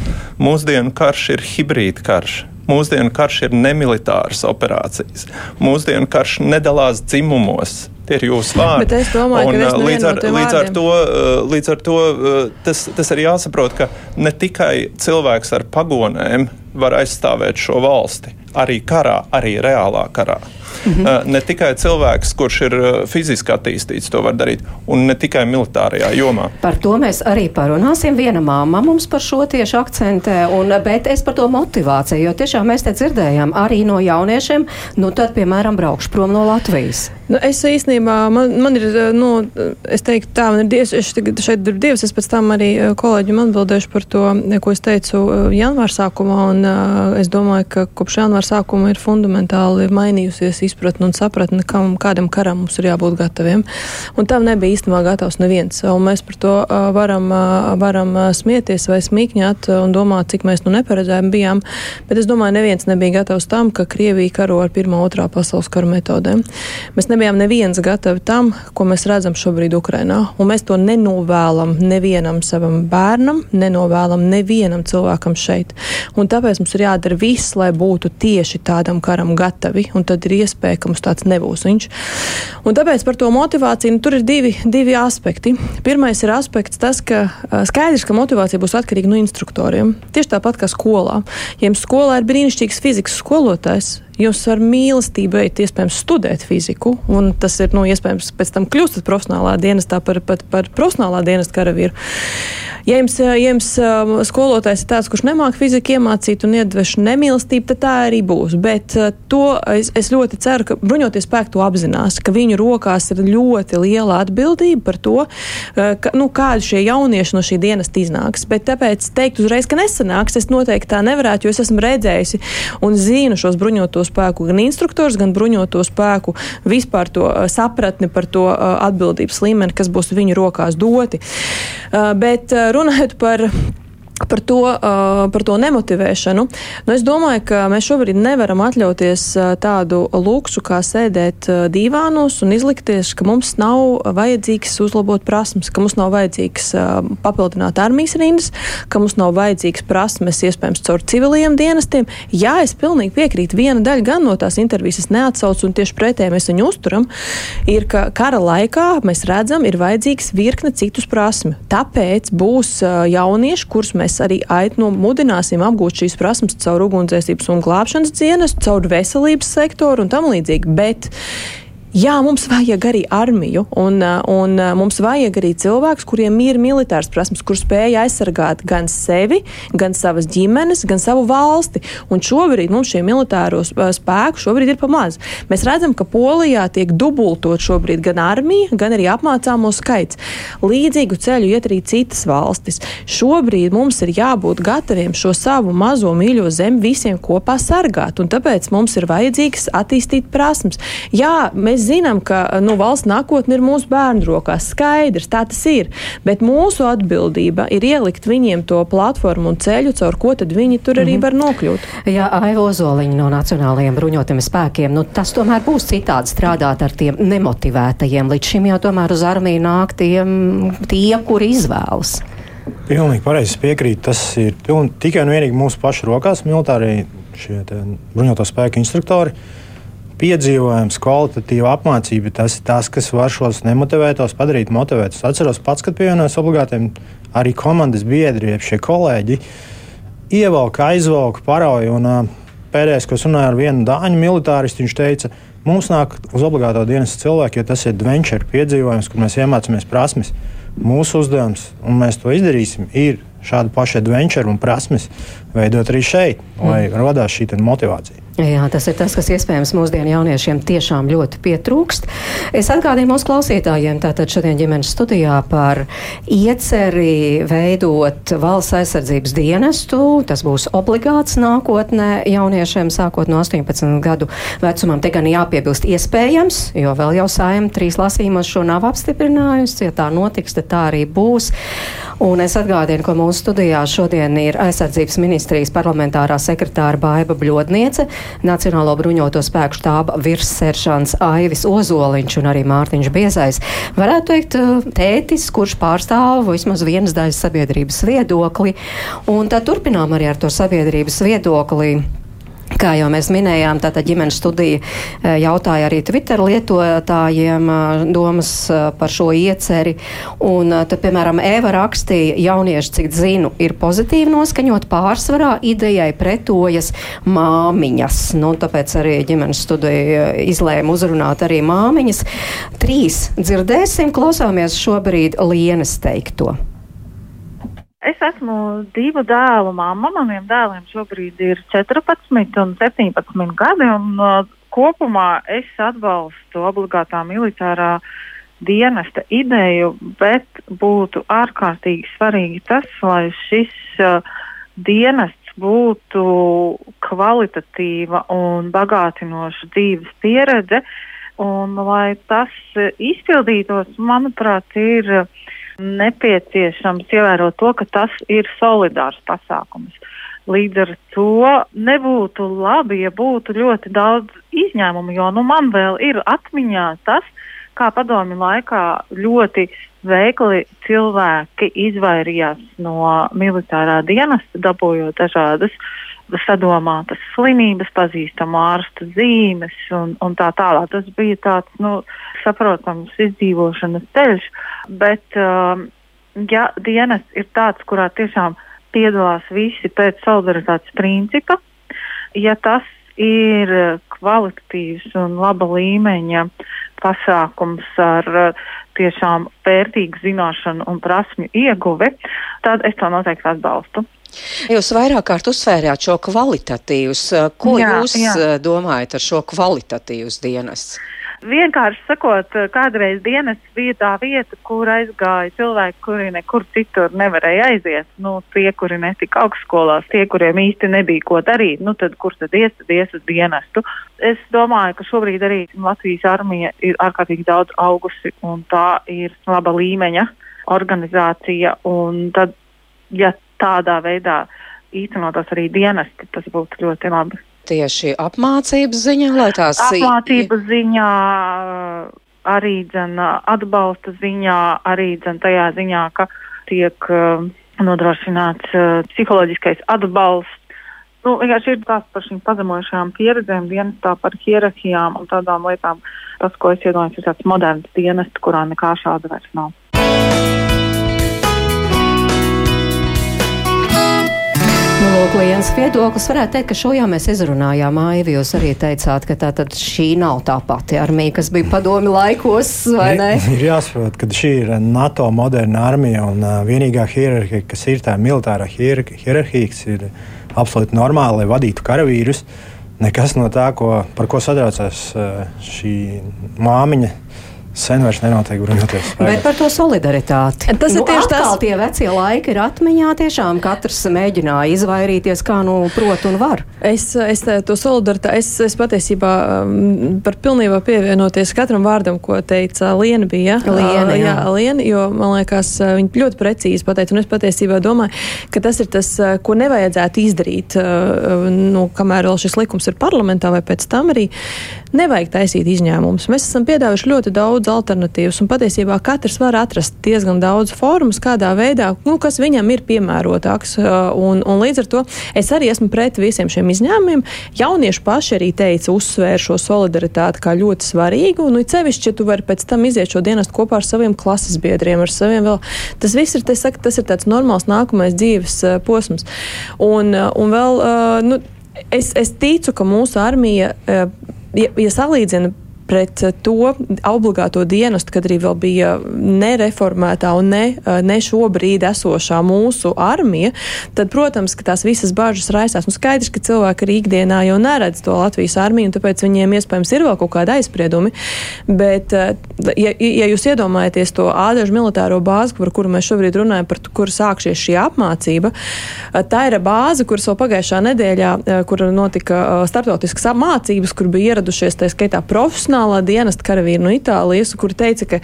Mūsdienu karš ir hibrīda karš. Mūsdienu karš ir nemilitāras operācijas. Mūsdienu karš nedalās dzimumos. Tie ir jūsu vārdi. Bet es domāju, un, ka uh, līdz, ar, no līdz, ar to, uh, līdz ar to uh, tas, tas ir jāsaprot, ka ne tikai cilvēks ar pagonēm var aizstāvēt šo valsti, arī karā, arī reālā karā. Mhm. Uh, ne tikai cilvēks, kurš ir uh, fiziski attīstīts, to var darīt, un ne tikai militārajā jomā. Par to mēs arī parunāsim. Viena māma mums par šo tieši akcentē, un, bet es par to motivāciju, jo tiešām mēs te dzirdējām arī no jauniešiem, nu tad, piemēram, braukšu prom no Latvijas. Nu, es īstenībā, man, man ir, nu, es teiktu tā, man ir dievs, es šeit ir dievs, es pēc tam arī kolēģim atbildēšu par to, ko es teicu janvāra sākumā, un es domāju, ka kopš janvāra sākuma ir fundamentāli mainījusies izpratne un sapratne, kam, kādam karam mums ir jābūt gataviem. Un tam nebija īstenībā gatavs neviens. Un mēs par to varam, varam smieties vai smīkņāt un domāt, cik mēs nu neparedzējām bijām. Bet es domāju, neviens nebija gatavs tam, ka Krievija karo ar Pirmā, Otrā pasaules kara metodēm. Mēs nebijām neviens gatavi tam, ko mēs redzam šobrīd Ukrainā. Un mēs to nenovēlam nevienam savam bērnam, nenovēlam nevienam cilvēkam šeit. Un tāpēc mums ir jādara viss, lai būtu tieši tādam karam gatavi. Un tad ir iespēja iespēja, ka mums tāds nebūs. Viņš. Un tāpēc par to motivāciju nu, tur ir divi, divi aspekti. Pirmais ir aspekts tas, ka skaidrs, ka motivācija būs atkarīga no instruktoriem. Tieši tāpat kā skolā. Ja jums skolā ir brīnišķīgs fizikas skolotājs, Jūs ar mīlestību ejat, iespējams, studēt fiziku, un tas ir, nu, iespējams, pēc tam kļūstat profesionālā dienestā par, par, par profesionālā dienesta karavīru. Ja jums, ja jums um, skolotājs ir tāds, kurš nemāk fiziku iemācīt un iedveš nemīlestību, tad tā arī būs. Bet uh, to es, es ļoti ceru, ka bruņoties spēki to apzinās, ka viņu rokās ir ļoti liela atbildība par to, uh, ka, nu, kādi šie jaunieši no šī dienesta iznāks. Bet tāpēc teikt uzreiz, ka nesanāks, es noteikti tā nevarētu, jo es esmu redzējusi un zinu šos bruņotos spēku, gan instruktors, gan bruņoto spēku vispār to uh, sapratni par to uh, atbildības līmeni, kas būs viņu rokās doti. Uh, bet runājot par Par to, par to nemotivēšanu. Nu, es domāju, ka mēs šobrīd nevaram atļauties tādu luksu, kā sēdēt divānos un izlikties, ka mums nav vajadzīgs uzlabot prasmes, ka mums nav vajadzīgs papildināt armijas rindas, ka mums nav vajadzīgs prasmes iespējams caur civiliem dienestiem. Jā, es pilnīgi piekrītu. Viena daļa gan no tās intervijas neatsauc, un tieši pretēji mēs viņu uzturam, ir, ka kara laikā mēs redzam, ir vajadzīgs virkne citus prasmi. Tāpēc būs jaunieši, kurus mēs mēs arī aicinu mudināsim apgūt šīs prasmes caur ugunsdzēsības un glābšanas dienestu, caur veselības sektoru un tam līdzīgi. Bet Jā, mums vajag arī armiju, un, un mums vajag arī cilvēkus, kuriem ir militārs prasmes, kur spēja aizsargāt gan sevi, gan savas ģimenes, gan savu valsti. Un šobrīd mums šie militāro spēku šobrīd ir pamaz. Mēs redzam, ka Polijā tiek dubultot šobrīd gan armija, gan arī apmācāmo skaits. Līdzīgu ceļu iet arī citas valstis. Šobrīd mums ir jābūt gataviem šo savu mazo mīļo zemi visiem kopā sargāt, un tāpēc mums ir vajadzīgs attīstīt prasmes. Jā, mēs mēs zinām, ka nu, valsts nākotne ir mūsu bērnu rokās. Skaidrs, tā tas ir. Bet mūsu atbildība ir ielikt viņiem to platformu un ceļu, caur ko tad viņi tur arī mm -hmm. var nokļūt. Jā, Aivo Zoliņa no Nacionālajiem bruņotiem spēkiem. Nu, tas tomēr būs citādi strādāt ar tiem nemotivētajiem. Līdz šim jau tomēr uz armiju nāk tiem, tie, kuri izvēlas. Pilnīgi pareizi piekrīt. Tas ir piln, tikai un vienīgi mūsu pašu rokās, militārie šie bruņoto spēku instruktori. Uh, piedzīvojums, kvalitatīva apmācība. Tas ir tas, kas var šos nemotivētos padarīt motivētus. Atceros pats, kad pievienojos obligātiem arī komandas biedri, jeb šie kolēģi, ievelka, aizvelka, parauja. Un, pēdējais, ko es runāju ar vienu dāņu militāristu, viņš teica, Mums nāk uz obligāto dienas cilvēku, jo tas ir adventure piedzīvojums, kur mēs iemācāmies prasmes. Mūsu uzdevums, un mēs to izdarīsim, ir šādu pašu adventure un prasmes veidot arī šeit, lai mm. radās šī motivācija. Jā, tas ir tas, kas iespējams mūsdienu jauniešiem tiešām ļoti pietrūkst. Es atgādīju mūsu klausītājiem, tātad šodien ģimenes studijā par ieceri veidot valsts aizsardzības dienestu. Tas būs obligāts nākotnē jauniešiem sākot no 18 gadu vecumam. Te gan jāpiebilst iespējams, jo vēl jau saim trīs lasījumos šo nav apstiprinājusi. Ja tā notiks, tad tā arī būs. Un es atgādinu, ka mūsu studijā šodien ir aizsardzības ministrijas parlamentārā sekretāra Baiba Bļodniece. Nacionālo bruņoto spēku štāba virsseržants Aivis Ozoliņš un arī Mārtiņš Biezais. Varētu teikt, eh, tētis, kurš pārstāv vismaz vienas daļas sabiedrības viedokli. Un tad turpinām arī ar to sabiedrības viedokli. Kā jau mēs minējām, tātad ģimenes studija eh, jautāja arī Twitter lietotājiem eh, domas eh, par šo ieceri. Un tad, piemēram, Eva rakstīja, jaunieši, cik zinu, ir pozitīvi noskaņot pārsvarā idejai pretojas māmiņas. Nu, tāpēc arī ģimenes studija izlēma uzrunāt arī māmiņas. Trīs dzirdēsim, klausāmies šobrīd Lienes teikto. Es esmu divu dēlu mamma. Maniem dēliem šobrīd ir 14 un 17 gadi. Un, uh, kopumā es atbalstu obligātā militārā dienesta ideju, bet būtu ārkārtīgi svarīgi tas, lai šis uh, dienests būtu kvalitatīva un bagātinoša dzīves pieredze. Un, lai tas izpildītos, manuprāt, ir uh, nepieciešams ievērot to, ka tas ir solidārs pasākums. Līdz ar to nebūtu labi, ja būtu ļoti daudz izņēmumu, jo nu, man vēl ir atmiņā tas, kā padomju laikā ļoti veikli cilvēki izvairījās no militārā dienesta, dabūjot dažādas sadomātas slimības, pazīstamu ārstu zīmes un, un tā tālāk. Tas bija tāds, nu, saprotams, izdzīvošanas ceļš, bet um, ja dienas ir tāds, kurā tiešām piedalās visi pēc solidaritātes principa, ja tas ir kvalitatīvs un laba līmeņa pasākums ar uh, tiešām vērtīgu zināšanu un prasmju ieguvi, tad es to noteikti atbalstu. Jūs vairāk kārt uzsvērjāt šo kvalitatīvus. Ko jā, jūs jā. Uh, domājat ar šo kvalitatīvus dienestu? Vienkārši sakot, kādreiz dienas bija tā vieta, kur aizgāja cilvēki, kuri nekur citur nevarēja aiziet. Nu, tie, kuri netika augstskolās, tie, kuriem īsti nebija ko darīt, nu tad kur tad ies, tad ies uz dienestu. Es domāju, ka šobrīd arī Latvijas armija ir ārkārtīgi daudz augusi un tā ir laba līmeņa organizācija. Un tad, ja tādā veidā īstenotos arī dienesti, tas būtu ļoti labi tieši apmācības ziņā, lai tās apmācības ziņā, arī dzen, atbalsta ziņā, arī dzen, tajā ziņā, ka tiek uh, nodrošināts uh, psiholoģiskais atbalsts. Nu, vienkārši ir tās par šīm pazemojušajām pieredzēm, dienestā par hierarhijām un tādām lietām. Tas, ko es iedomājos, ir tāds moderns dienests, kurā nekā šāda vairs nav. Nu, lūk, viens viedoklis varētu teikt, ka šo jau mēs izrunājām. Aivi, jūs arī teicāt, ka tā tad šī nav tā pati armija, kas bija padomi laikos, vai ne? Ir jāsaprot, ka šī ir NATO moderna armija un vienīgā hierarhija, kas ir tā militārā hierarhija, kas ir absolūti normāla, lai vadītu karavīrus. Nekas no tā, ko, par ko satraucās šī māmiņa sen vairs nenotiek bruņoties spēki. Bet par to solidaritāti. Tas nu, ir tieši tas, tie vecie laiki ir atmiņā. Tiešām katrs mēģināja izvairīties, kā nu prot un var. Es, es to solidaritāti, es, es patiesībā um, par pilnībā pievienoties katram vārdam, ko teica Liena bija. Liena, jā. jā, Liena, jo man liekas, viņa ļoti precīzi pateica, un es patiesībā domāju, ka tas ir tas, ko nevajadzētu izdarīt, nu, kamēr vēl šis likums ir parlamentā vai pēc tam arī. Nevajag taisīt izņēmumus. Mēs esam piedāvājuši ļoti daudz alternatīvas, un patiesībā katrs var atrast diezgan daudz formas, kādā veidā, nu, kas viņam ir piemērotāks. Un, un līdz ar to es arī esmu pret visiem šiem izņēmumiem. Jaunieši paši arī teica, uzsvēra šo solidaritāti kā ļoti svarīgu, un it sevišķi, ja tu vari pēc tam iziet šo dienestu kopā ar saviem klases biedriem, ar saviem vēl. Tas viss ir, saka, tas ir tāds normāls nākamais dzīves posms. Un, un vēl, nu, es, es ticu, ka mūsu armija ja, ja salīdzina pret eh, to obligāto dienestu, kad arī vēl bija nereformētā un ne, eh, ne šobrīd esošā mūsu armija, tad, protams, ka tās visas bažas raisās. Nu, skaidrs, ka cilvēki arī ikdienā jau neredz to Latvijas armiju, un tāpēc viņiem iespējams ir vēl kaut kāda aizspriedumi. Bet, eh, ja, ja jūs iedomājaties to ādažu militāro bāzi, par kuru mēs šobrīd runājam, par kuru sākšies šī apmācība, tā ir bāze, kuras vēl pagājušā nedēļā, kur notika starptautiskas apmācības, kur bija ieradušies tā skaitā profesionāli profesionālā dienesta karavīri no Itālijas, kuri teica, ka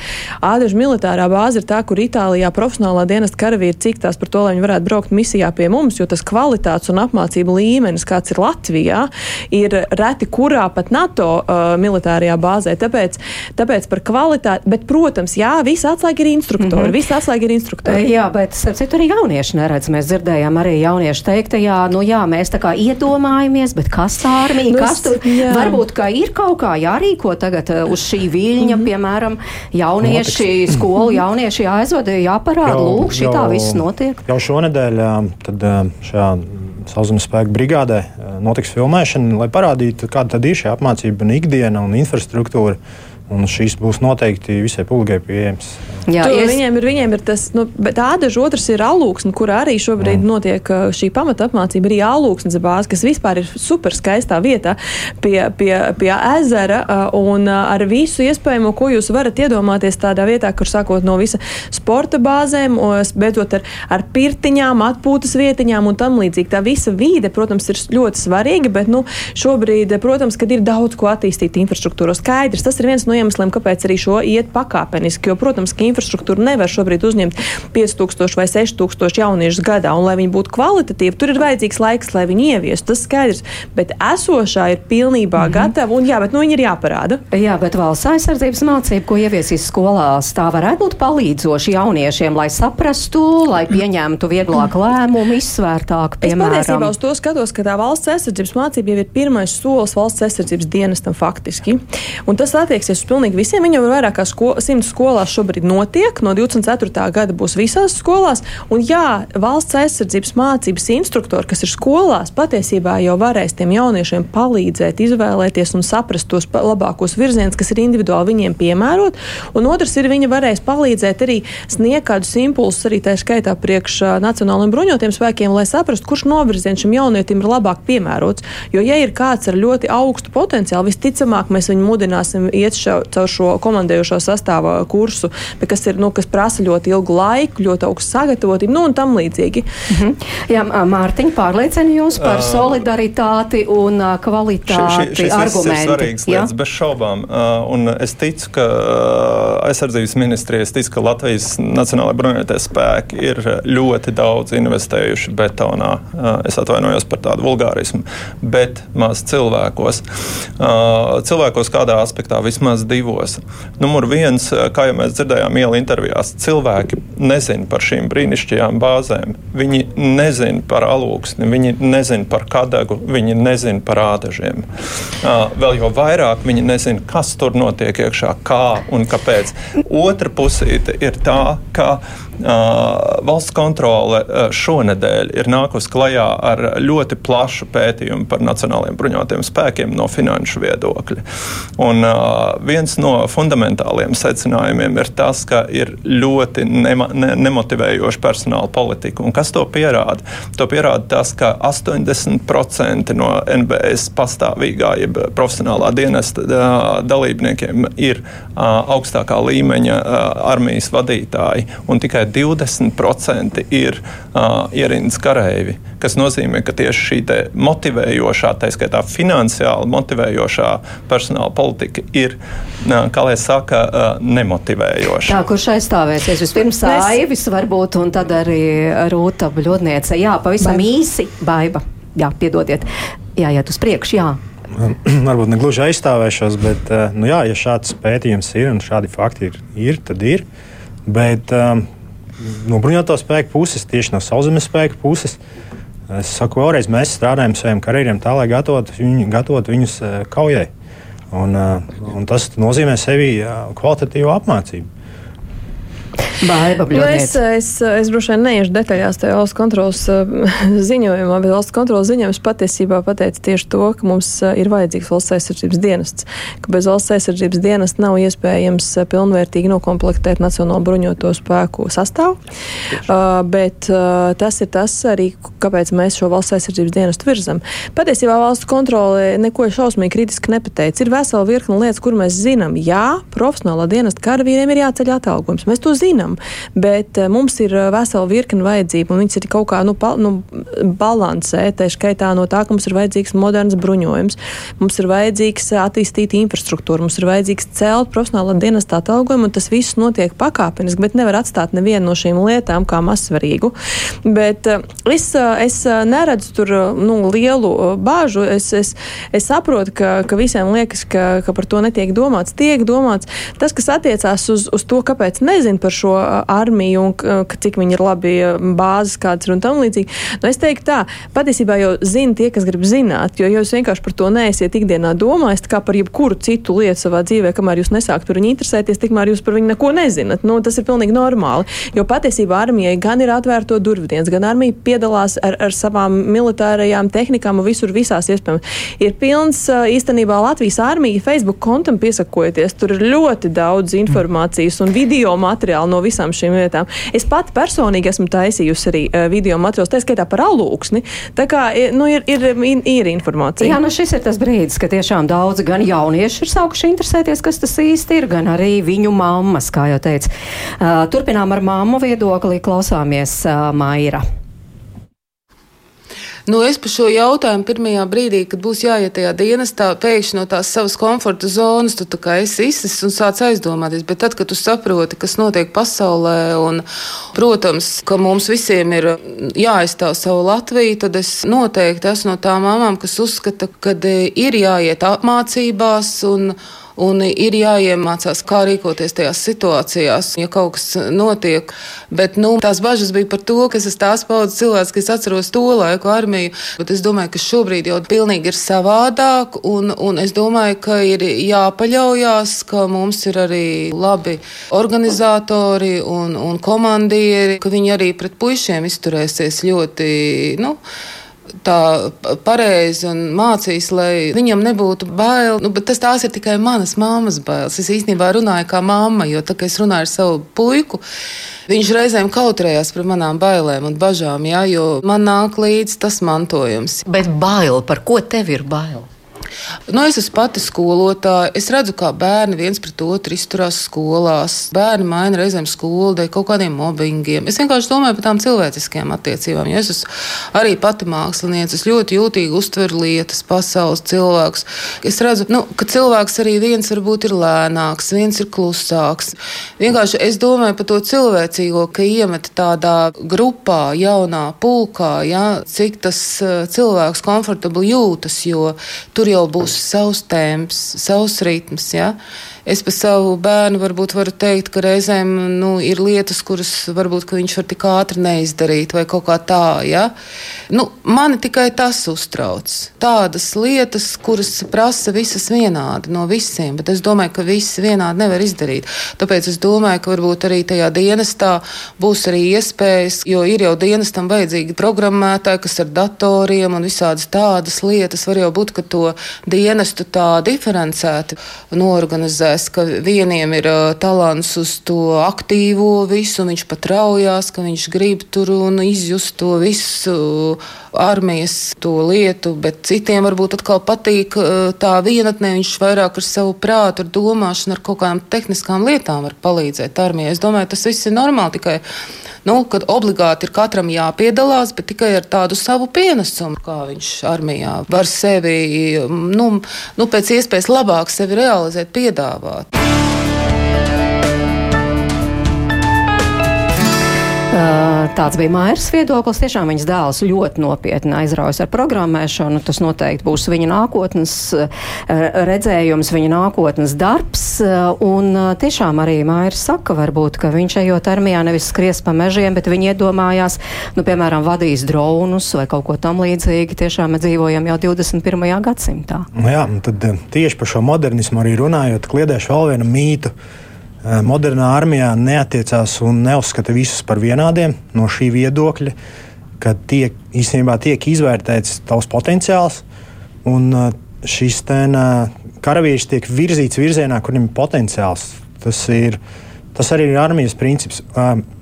Ādažu militārā bāze ir tā, kur Itālijā profesionālā dienesta karavīri cīkstās par to, lai viņi varētu braukt misijā pie mums, jo tas kvalitātes un apmācību līmenis, kāds ir Latvijā, ir reti kurā pat NATO uh, militārajā bāzē. Tāpēc, tāpēc par kvalitāti, bet, protams, jā, visi atslēgi ir instruktori. Mm -hmm. Visi atslēgi ir instruktori. Jā, bet, starp citu, arī jaunieši neredz. Mēs dzirdējām arī jaunieši teikt, jā, nu jā, mēs tā kā iedomājamies, bet kas tā armija, nu, kas tur jā. varbūt, ka ir kaut kā jārīko tagad uh, uz šī viļņa, mm -hmm. piemēram, jaunieši, Notiks. (clears throat) skolu jaunieši jāaizvada, jāparāda, lūk, šī tā viss notiek. Jau šonedēļ tad šajā sauszemes spēku brigādē notiks filmēšana, lai parādītu, kāda ir šī apmācība un ikdiena un infrastruktūra. Un šīs būs noteikti visai publikai pieejamas. Jā, es... viņiem, ir, viņiem ir tas, nu, bet ādaža otrs ir alūksne, kurā arī šobrīd mm. notiek uh, šī pamata apmācība, arī alūksnes bāze, kas vispār ir super skaistā vietā pie, pie, pie ezera uh, un uh, ar visu iespējamo, ko jūs varat iedomāties tādā vietā, kur sākot no visa sporta bāzēm, beidzot ar, ar pirtiņām, atpūtas vietiņām un tam līdzīgi. Tā visa vīde, protams, ir ļoti svarīga, bet nu, šobrīd, protams, kad ir daudz ko attīstīt infrastruktūros, skaidrs, tas ir viens no iemesliem, kāpēc arī šo iet pakāpeniski. Jo, protams, ka infrastruktūra nevar šobrīd uzņemt 5000 vai 6000 jauniešus gadā, un lai viņi būtu kvalitatīvi, tur ir vajadzīgs laiks, lai viņi ieviestu. Tas skaidrs, bet esošā ir pilnībā mm -hmm. gatava, un jā, bet nu, viņi ir jāparāda. Jā, bet valsts aizsardzības mācība, ko ieviesīs skolās, tā varētu būt palīdzoši jauniešiem, lai saprastu, lai pieņemtu vieglāku lēmumu, izsvērtāku, piemēram. Es patiesībā uz to skatos, ka tā valsts aizsardzības mācība jau ir pirmais solis valsts aizsardzības dienestam faktiski. Un tas attieksies uz pilnīgi visiem. Viņam ir vairāk kā sko simts skolās šobrīd notiek. No 24. gada būs visās skolās. Un jā, valsts aizsardzības mācības instruktori, kas ir skolās, patiesībā jau varēs tiem jauniešiem palīdzēt, izvēlēties un saprast tos labākos virzienus, kas ir individuāli viņiem piemērot. Un otrs ir, viņi varēs palīdzēt arī sniegt kādus impulsus, arī tā skaitā priekš Nacionālajiem bruņotiem spēkiem, lai saprastu, kurš novirziens šim jaunietim ir labāk piemērots. Jo, ja ir kāds ar ļoti augstu potenciālu, visticamāk mēs viņu mudināsim iet šo caur šo komandējošo sastāvu kursu, bet kas, ir, nu, kas prasa ļoti ilgu laiku, ļoti augstu sagatavotību nu, un tam līdzīgi. Mm -hmm. Jā, Mārtiņ, pārliecina jūs par uh, solidaritāti un kvalitāti. Šis, šis argumenti. ir svarīgs lietas, bez šaubām. Uh, un es ticu, ka uh, aizsardzības ministrijas tic, ka Latvijas Nacionālajā bruņoties spēki ir ļoti daudz investējuši betonā. Uh, es atvainojos par tādu vulgārismu, bet maz cilvēkos. Uh, cilvēkos kādā aspektā vismaz divos. Numur viens, kā jau mēs dzirdējām, iela intervijās, cilvēki nezina par šīm brīnišķīgajām bāzēm. Viņi nezina par alūksni, viņi nezina par kadagu, viņi nezina par ādažiem. Vēl jau vairāk viņi nezina, kas tur notiek iekšā, kā un kāpēc. Otra pusīte ir tā, ka valsts kontrole šonadēļ ir nākusi klajā ar ļoti plašu pētījumu par nacionālajiem bruņotajiem spēkiem no finanšu viedokļa. Un, viens no fundamentāliem secinājumiem ir tas, ka ir ļoti nema, ne, nemotivējoša personāla politika. Un kas to pierāda? To pierāda tas, ka 80% no NBS pastāvīgā, jeb profesionālā dienesta dalībniekiem ir augstākā līmeņa armijas vadītāji, un tikai 20% ir ierīnas kareivi, kas nozīmē, ka tieši šī motivējošā, tā skaitā finansiāli motivējošā personāla politika ir kā lai saka, nemotivējoša. Tā, kurš aizstāvēsies vispirms Mēs... Aivis varbūt, un tad arī Rūta Bļodniece. Jā, pavisam Baiba. īsi, Baiba. Jā, piedodiet. Jā, iet uz priekšu, jā. (clears throat) Varbūt ne gluži aizstāvēšos, bet, nu jā, ja šāds pētījums ir un šādi fakti ir, ir tad ir. Bet um, no bruņoto spēku puses, tieši no sauszemes spēku puses, es saku vēlreiz, mēs strādājam saviem karjeriem tā, lai gatavotu viņu, gatavot viņus kaujai. Un, un tas nozīmē sevi kvalitatīvu apmācību. Baiba, nu, es, es, es droši vien neiešu detaļās tajā valsts kontrolas (laughs) ziņojumā, bet valsts kontrolas ziņojums patiesībā pateica tieši to, ka mums ir vajadzīgs valsts aizsardzības dienests, ka bez valsts aizsardzības dienesta nav iespējams pilnvērtīgi nokomplektēt Nacionālo bruņoto spēku sastāvu. Uh, bet uh, tas ir tas arī, kāpēc mēs šo valsts aizsardzības dienestu virzam. Patiesībā valsts kontrole neko šausmīgi kritiski nepateica. Ir vesela virkne lietas, kur mēs zinām, jā, profesionālā dienesta karavīriem ir jāceļ atalgojums. Mēs to zinām, bet uh, mums ir vesela virkne vajadzību, un viņas ir kaut kā nu, pa, nu, balansē, tā skaitā no tā, ka mums ir vajadzīgs moderns bruņojums, mums ir vajadzīgs attīstīt infrastruktūru, mums ir vajadzīgs celt profesionālā dienesta atalgojumu, un tas viss notiek pakāpeniski, bet nevar atstāt nevienu no šīm lietām kā mazsvarīgu. Bet uh, es, uh, es neredzu tur nu, lielu bāžu. Es, es, es saprotu, ka, ka visiem liekas, ka, ka par to netiek domāts. Tiek domāts tas, kas attiecās uz, uz to, kāpēc nezinu par šo armiju un ka, cik viņi ir labi bāzes kādas un tam līdzīgi. Nu, teiktu tā, patiesībā jau zina tie, kas grib zināt, jo, jūs vienkārši par to neesiet ikdienā domājis, kā par jebkuru citu lietu savā dzīvē, kamēr jūs nesākat par viņu interesēties, tikmēr jūs par viņu neko nezināt. Nu, tas ir pilnīgi normāli, jo patiesībā armijai gan ir atvērto durvdienas, gan armija piedalās ar, ar savām militārajām tehnikām un visur visās iespējams. Ir pilns īstenībā Latvijas armija Facebook kontam piesakojoties. Tur ir ļoti daudz informācijas un video materiālu no visām šīm lietām. Es pat personīgi esmu taisījusi arī video materiālus, tā skaitā par alūksni. Tā kā nu, ir, ir, ir, ir informācija. Jā, nu šis ir tas brīdis, kad tiešām daudz gan jaunieši ir sākuši interesēties, kas tas īsti ir, gan arī viņu mammas, kā jau teica. Uh, turpinām ar mammu viedokli, klausāmies uh, Maira. Nu, es par šo jautājumu pirmajā brīdī, kad būs jāiet tajā dienestā, pēkšņi no tās savas komforta zonas, tu kā esi izsis un sāc aizdomāties. Bet tad, kad tu saproti, kas notiek pasaulē, un, protams, ka mums visiem ir jāaizstāv savu Latviju, tad es noteikti esmu no tām mamām, kas uzskata, ka ir jāiet apmācībās un un ir jāiemācās, kā rīkoties tajās situācijās, ja kaut kas notiek. Bet nu, tās bažas bija par to, ka es esmu tās paudzes cilvēks, kas atceros to laiku armiju. Bet es domāju, ka šobrīd jau pilnīgi ir savādāk, un, un es domāju, ka ir jāpaļaujas, ka mums ir arī labi organizatori un, un komandieri, ka viņi arī pret puišiem izturēsies ļoti. Nu, tā pareizi un mācīs, lai viņam nebūtu bail. Nu, tas tās ir tikai manas mammas bailes. Es īstenībā runāju kā mamma, jo tā kā es runāju ar savu puiku. Viņš reizēm kautrējās par manām bailēm un bažām, jā, jo man nāk līdzi tas mantojums. Bet bail, par ko tev ir bail? Nu, es esmu pati skolotāja. Es redzu, kā bērni viens pret otru izturās skolās. Bērni maina reizēm skolu dēļ kaut kādiem mobbingiem. Es vienkārši domāju par tām cilvēciskajām attiecībām. Jo es esmu arī pati mākslinieca. Es ļoti jūtīgi uztveru lietas, pasaules cilvēkus. Es redzu, nu, ka cilvēks arī viens varbūt ir lēnāks, viens ir klusāks. Vienkārši es domāju par to cilvēcīgo, ka iemet tādā grupā, jaunā pulkā, ja, cik tas eh, cilvēks komfortabli jūtas, jo tur jau būs savs temps, savs ritms. Ja? Es par savu bērnu varbūt varu teikt, ka reizēm nu, ir lietas, kuras varbūt viņš var tik ātri neizdarīt, vai kaut kā tā. Ja? Nu, mani tikai tas uztrauc. Tādas lietas, kuras prasa visas vienādi no visiem, bet es domāju, ka visi vienādi nevar izdarīt. Tāpēc es domāju, ka varbūt arī tajā dienestā būs arī iespējas, jo ir jau dienestam vajadzīgi programmētāji, kas ar datoriem un visādas tādas lietas var jau būt, ka to dienestu tā diferencēti norganizē redzēs, ka vieniem ir talants uz to aktīvo visu, viņš pat raujās, ka viņš grib tur un izjust to visu armijas to lietu, bet citiem varbūt atkal patīk tā vienatnē, viņš vairāk ar savu prātu, ar domāšanu, ar kaut kādām tehniskām lietām var palīdzēt armijai. Es domāju, tas viss ir normāli, tikai nu, kad obligāti ir katram jāpiedalās, bet tikai ar tādu savu pienesumu, kā viņš armijā var sevi nu, nu, pēc iespējas labāk sevi realizēt, piedāvāt piedāvāt. Tāds bija Mairas viedoklis. Tiešām viņas dēls ļoti nopietni aizraujas ar programmēšanu. Tas noteikti būs viņa nākotnes redzējums, viņa nākotnes darbs. Un tiešām arī Mairas saka, varbūt, ka viņš ejot armijā nevis skries pa mežiem, bet viņi iedomājās, nu, piemēram, vadīs dronus vai kaut ko tam līdzīgi. Tiešām mēs dzīvojam jau 21. gadsimtā. Nu jā, tad tieši par šo modernismu arī runājot, kliedēšu vēl vienu mītu modernā armijā neatiecās un neuzskata visus par vienādiem no šī viedokļa, ka tiek, īstenībā tiek izvērtēts tavs potenciāls, un šis karavīrs tiek virzīts virzienā, kur viņam ir potenciāls. Tas ir Tas arī ir armijas princips.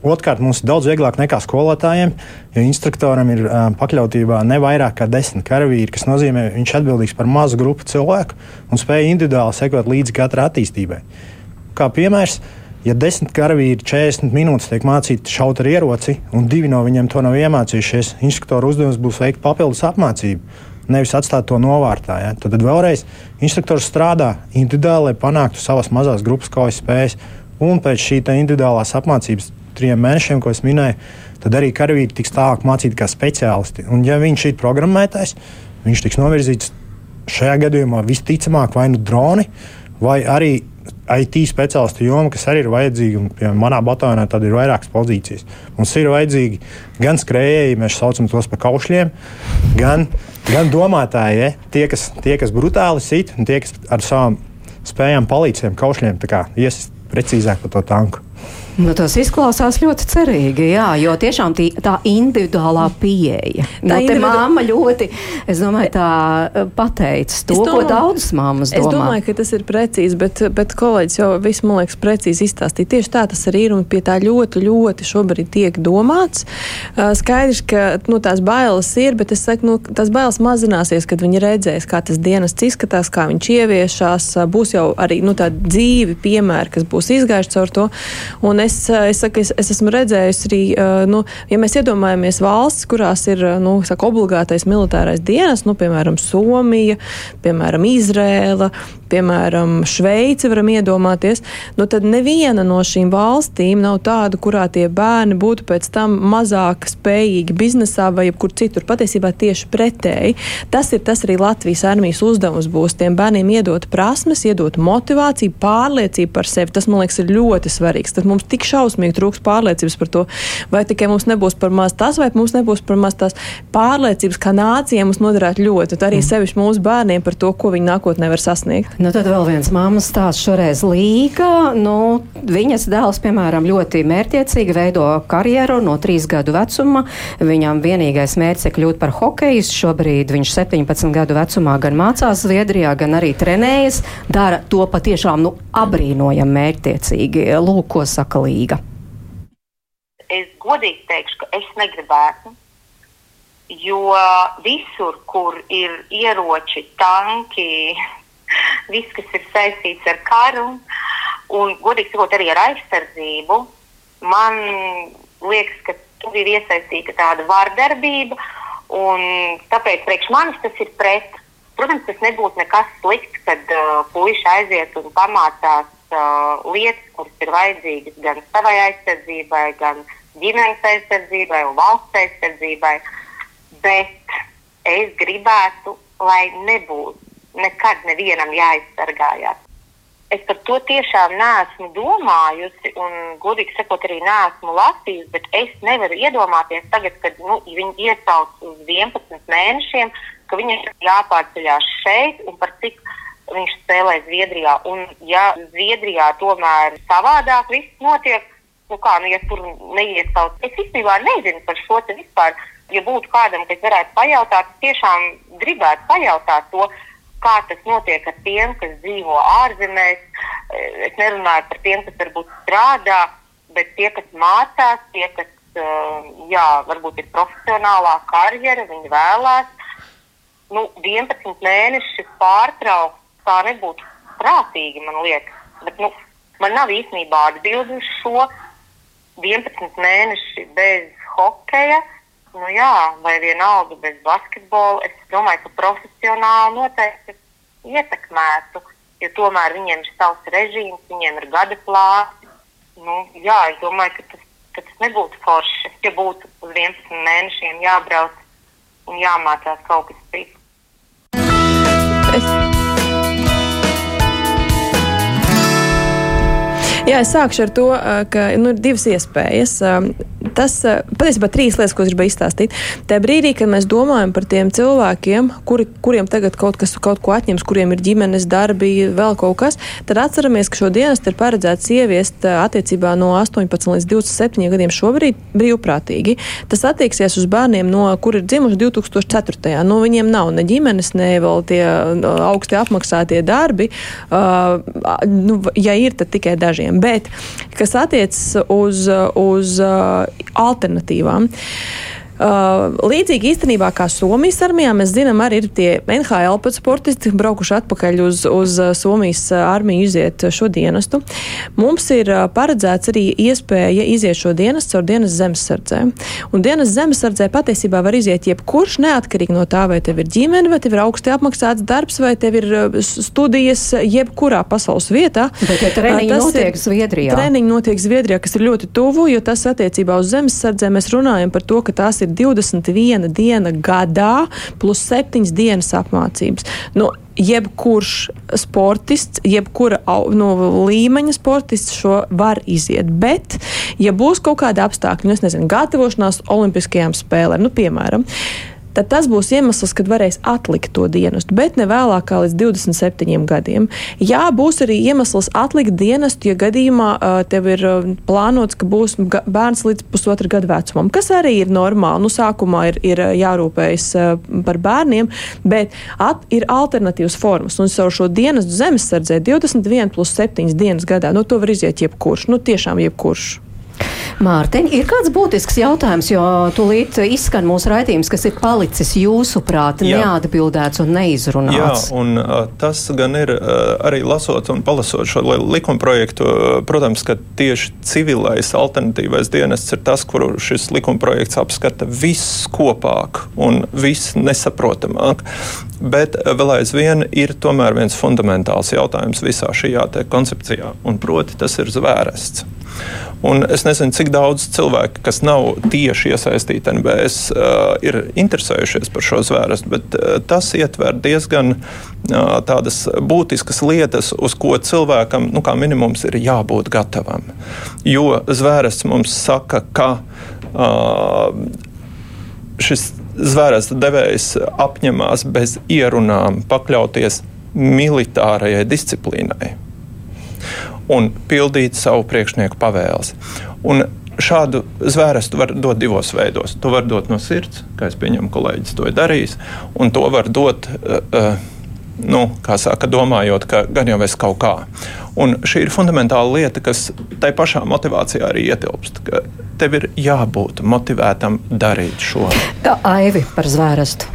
Otrkārt, mums ir daudz vieglāk nekā skolotājiem, jo instruktoram ir pakļautībā ne vairāk kā desmit karavīri, kas nozīmē, ka viņš ir atbildīgs par mazu grupu cilvēku un spēj individuāli sekot līdzi katra attīstībai. Kā piemērs, ja desmit karavīri 40 minūtes tiek mācīti šaut ar ieroci, un divi no viņiem to nav iemācījušies, instruktora uzdevums būs veikt papildus apmācību. Nevis atstāt to novārtā. Ja? Tad, tad vēlreiz instruktors strādā individuāli, lai panāktu savas mazās grupas kaujas spējas. Un pēc šī individuālās apmācības trim mēnešiem, ko es minēju, tad arī karavīri tiks tālāk mācīti kā speciālisti. Un, ja viņš ir programmētājs, viņš tiks novirzīts šajā gadījumā visticamāk vai nu droni, vai arī IT speciālistu joma, kas arī ir vajadzīga. Un, piemēram, manā bataljonā tad ir vairākas pozīcijas. Mums ir vajadzīgi gan skrējēji, mēs saucam tos par kaušļiem, gan, gan domātāji, ja? tie, kas, tie, kas brutāli sit un tie, kas ar savām spējām palīdz šiem kaušļiem iesaistīties precīzāk par to tanku. Nu, tas izklausās ļoti cerīgi, jā, jo tiešām tī, tā individuālā pieeja. Tā nu, individu... māma ļoti, es domāju, tā pateica to, domāju, ko daudzas māmas domā. Es domāju, ka tas ir precīzi, bet, bet kolēģis jau viss, man liekas, precīzi izstāstīja. Tieši tā tas arī ir un pie tā ļoti, ļoti šobrīd tiek domāts. Skaidrs, ka nu, tās bailes ir, bet es saku, nu, tās bailes mazināsies, kad viņi redzēs, kā tas dienas izskatās, kā viņš ieviešās. Būs jau arī nu, tādi dzīvi piemēri, kas būs izgājuši caur to. Un es, es, saku, es, es esmu redzējusi arī, nu, ja mēs iedomājamies valsts, kurās ir nu, saku, obligātais militārais dienas, nu, piemēram, Somija, piemēram, Izrēla, piemēram, Šveici varam iedomāties, nu, tad neviena no šīm valstīm nav tāda, kurā tie bērni būtu pēc tam mazāk spējīgi biznesā vai jebkur citur. Patiesībā tieši pretēji. Tas ir tas arī Latvijas armijas uzdevums būs tiem bērniem iedot prasmes, iedot motivāciju, pārliecību par sevi. Tas, man liekas, ir ļoti svarīgs. Tad mums tik šausmīgi trūks pārliecības par to, vai tikai mums nebūs par maz tas, vai mums nebūs par maz tās pārliecības, kā nācija mums noderētu ļoti. Tad arī mm. sevišķi mūsu bērniem par to, ko viņi nākotnē var sasniegt. Nu, tad vēl viens māmas stāsts šoreiz Līga. Nu, viņas dēls, piemēram, ļoti mērķiecīgi veido karjeru no trīs gadu vecuma. Viņam vienīgais mērķis ir kļūt par hokeju. Šobrīd viņš 17 gadu vecumā gan mācās Zviedrijā, gan arī trenējas. Dara to patiešām nu, apbrīnojami mērķtiecīgi. Lūk, ko saka Līga. Es godīgi teikšu, ka es negribētu jo visur, kur ir ieroči, tanki, (laughs) viss, kas ir saistīts ar karu un, godīgi sakot, arī ar aizsardzību. Man liekas, ka tur ir iesaistīta tāda vardarbība, tāpēc priekš manis tas ir pret. Protams, tas nebūtu nekas slikts, kad uh, puiši aiziet un pamācās uh, lietas, kuras ir vajadzīgas gan savai aizsardzībai, gan ģimenes aizsardzībai un valsts aizsardzībai. Bet es gribētu, lai nebūtu nekad nevienam jāizsargājās. Es par to tiešām neesmu domājusi, un, godīgi sakot, arī neesmu lasījusi, bet es nevaru iedomāties, tagad, kad nu, viņi iesauc uz 11 mēnešiem, ka viņam ir jāpārceļās šeit un par cik viņš spēlē Zviedrijā. Un, ja Zviedrijā tomēr savādāk viss notiek, nu kā, nu, ja tur neiesauc, es īstenībā nezinu par šo te vispār. Ja būtu kādam, kas varētu pajautāt, tiešām gribētu pajautāt to, kā tas notiek ar tiem, kas dzīvo ārzemēs. Es nerunāju par tiem, kas varbūt strādā, bet tie, kas mācās, tie, kas jā, varbūt ir profesionālā karjera, viņi vēlās. Nu, 11 mēnešus pārtraukt, tā nebūtu prātīgi, man liekas. Bet, nu, man nav īstenībā atbildi uz šo 11 mēneši bez hokeja nu jā, vai vienalga bez basketbola, es domāju, ka profesionāli noteikti ietekmētu, jo tomēr viņiem ir savs režīms, viņiem ir gada plāns. Nu, jā, es domāju, ka tas, ka tas nebūtu forši, ja būtu uz 11 mēnešiem jābrauc un jāmācās kaut kas cits. Es... Jā, es sākšu ar to, ka nu, ir divas iespējas. Tas patiesībā trīs lietas, ko es gribēju izstāstīt. Tajā brīdī, kad mēs domājam par tiem cilvēkiem, kuri, kuriem tagad kaut kas kaut ko atņems, kuriem ir ģimenes darbi, vēl kaut kas, tad atceramies, ka šo dienestu ir paredzēts ieviest attiecībā no 18 līdz 27 gadiem šobrīd brīvprātīgi. Tas attieksies uz bērniem, no kur ir dzimuši 2004. Nu, viņiem nav ne ģimenes, ne vēl tie augsti apmaksātie darbi. Uh, nu, ja ir, tad tikai dažiem. Bet, kas attiecas uz, uz uh, alternatīvām. Uh, līdzīgi īstenībā kā Somijas armijā, mēs zinām, arī ir tie NHL pat sportisti, braukuši atpakaļ uz, uz uh, Somijas uh, armiju iziet šo dienestu. Mums ir uh, paredzēts arī iespēja iziet šo dienestu caur dienas zemesardzē. Un dienas zemesardzē patiesībā var iziet jebkurš, neatkarīgi no tā, vai tev ir ģimene, vai tev ir augsti apmaksāts darbs, vai tev ir studijas jebkurā pasaules vietā. Bet ja treniņi notiek Zviedrijā. Treniņi notiek Zviedrijā, kas ir ļoti tuvu, jo tas attiecībā uz zemesardzē mēs runājam par to, ka tās ir 21 diena gadā plus 7 dienas apmācības. Nu, jebkurš sportists, jebkura nu, līmeņa sportists šo var iziet. Bet, ja būs kaut kāda apstākļa, nu, nezinu, gatavošanās Olimpiskajām spēlēm, nu, piemēram, tad tas būs iemesls, kad varēs atlikt to dienestu, bet ne vēlāk kā līdz 27 gadiem. Jā, būs arī iemesls atlikt dienestu, ja gadījumā tev ir plānots, ka būs bērns līdz pusotra gada vecumam, kas arī ir normāli. Nu, sākumā ir, ir jārūpējas par bērniem, bet at, ir alternatīvas formas. Un caur šo dienestu zemesardzē 21 plus 7 dienas gadā, nu, to var iziet jebkurš, nu, tiešām jebkurš. Mārtiņ, ir kāds būtisks jautājums, jo tūlīt izskan mūsu raidījums, kas ir palicis jūsuprāt neatbildēts un neizrunāts. Jā, un tas gan ir arī lasot un palasot šo likumprojektu, protams, ka tieši civilais alternatīvais dienests ir tas, kuru šis likumprojekts apskata viss kopāk un viss nesaprotamāk. Bet vēl aizvien ir tomēr viens fundamentāls jautājums visā šajā koncepcijā, un proti tas ir zvērests. Un es nezinu, cik daudz cilvēku, kas nav tieši iesaistīti NBS, uh, ir interesējušies par šo zvērstu, bet uh, tas ietver diezgan uh, tādas būtiskas lietas, uz ko cilvēkam, nu, minimums, ir jābūt gatavam. Jo zvērsts mums saka, ka uh, šis zvērsta devējs apņemās bez ierunām pakļauties militārajai disciplīnai un pildīt savu priekšnieku pavēles. Un Šādu zvērstu var dot divos veidos. To var dot no sirds, kā es pieņemu, kolēģis to ir darījis, un to var dot, uh, uh, nu, kā saka, domājot, ka gan jau es kaut kā. Un šī ir fundamentāla lieta, kas tai pašā motivācijā arī ietilpst. Tev ir jābūt motivētam darīt šo. Aivi par zvērstu.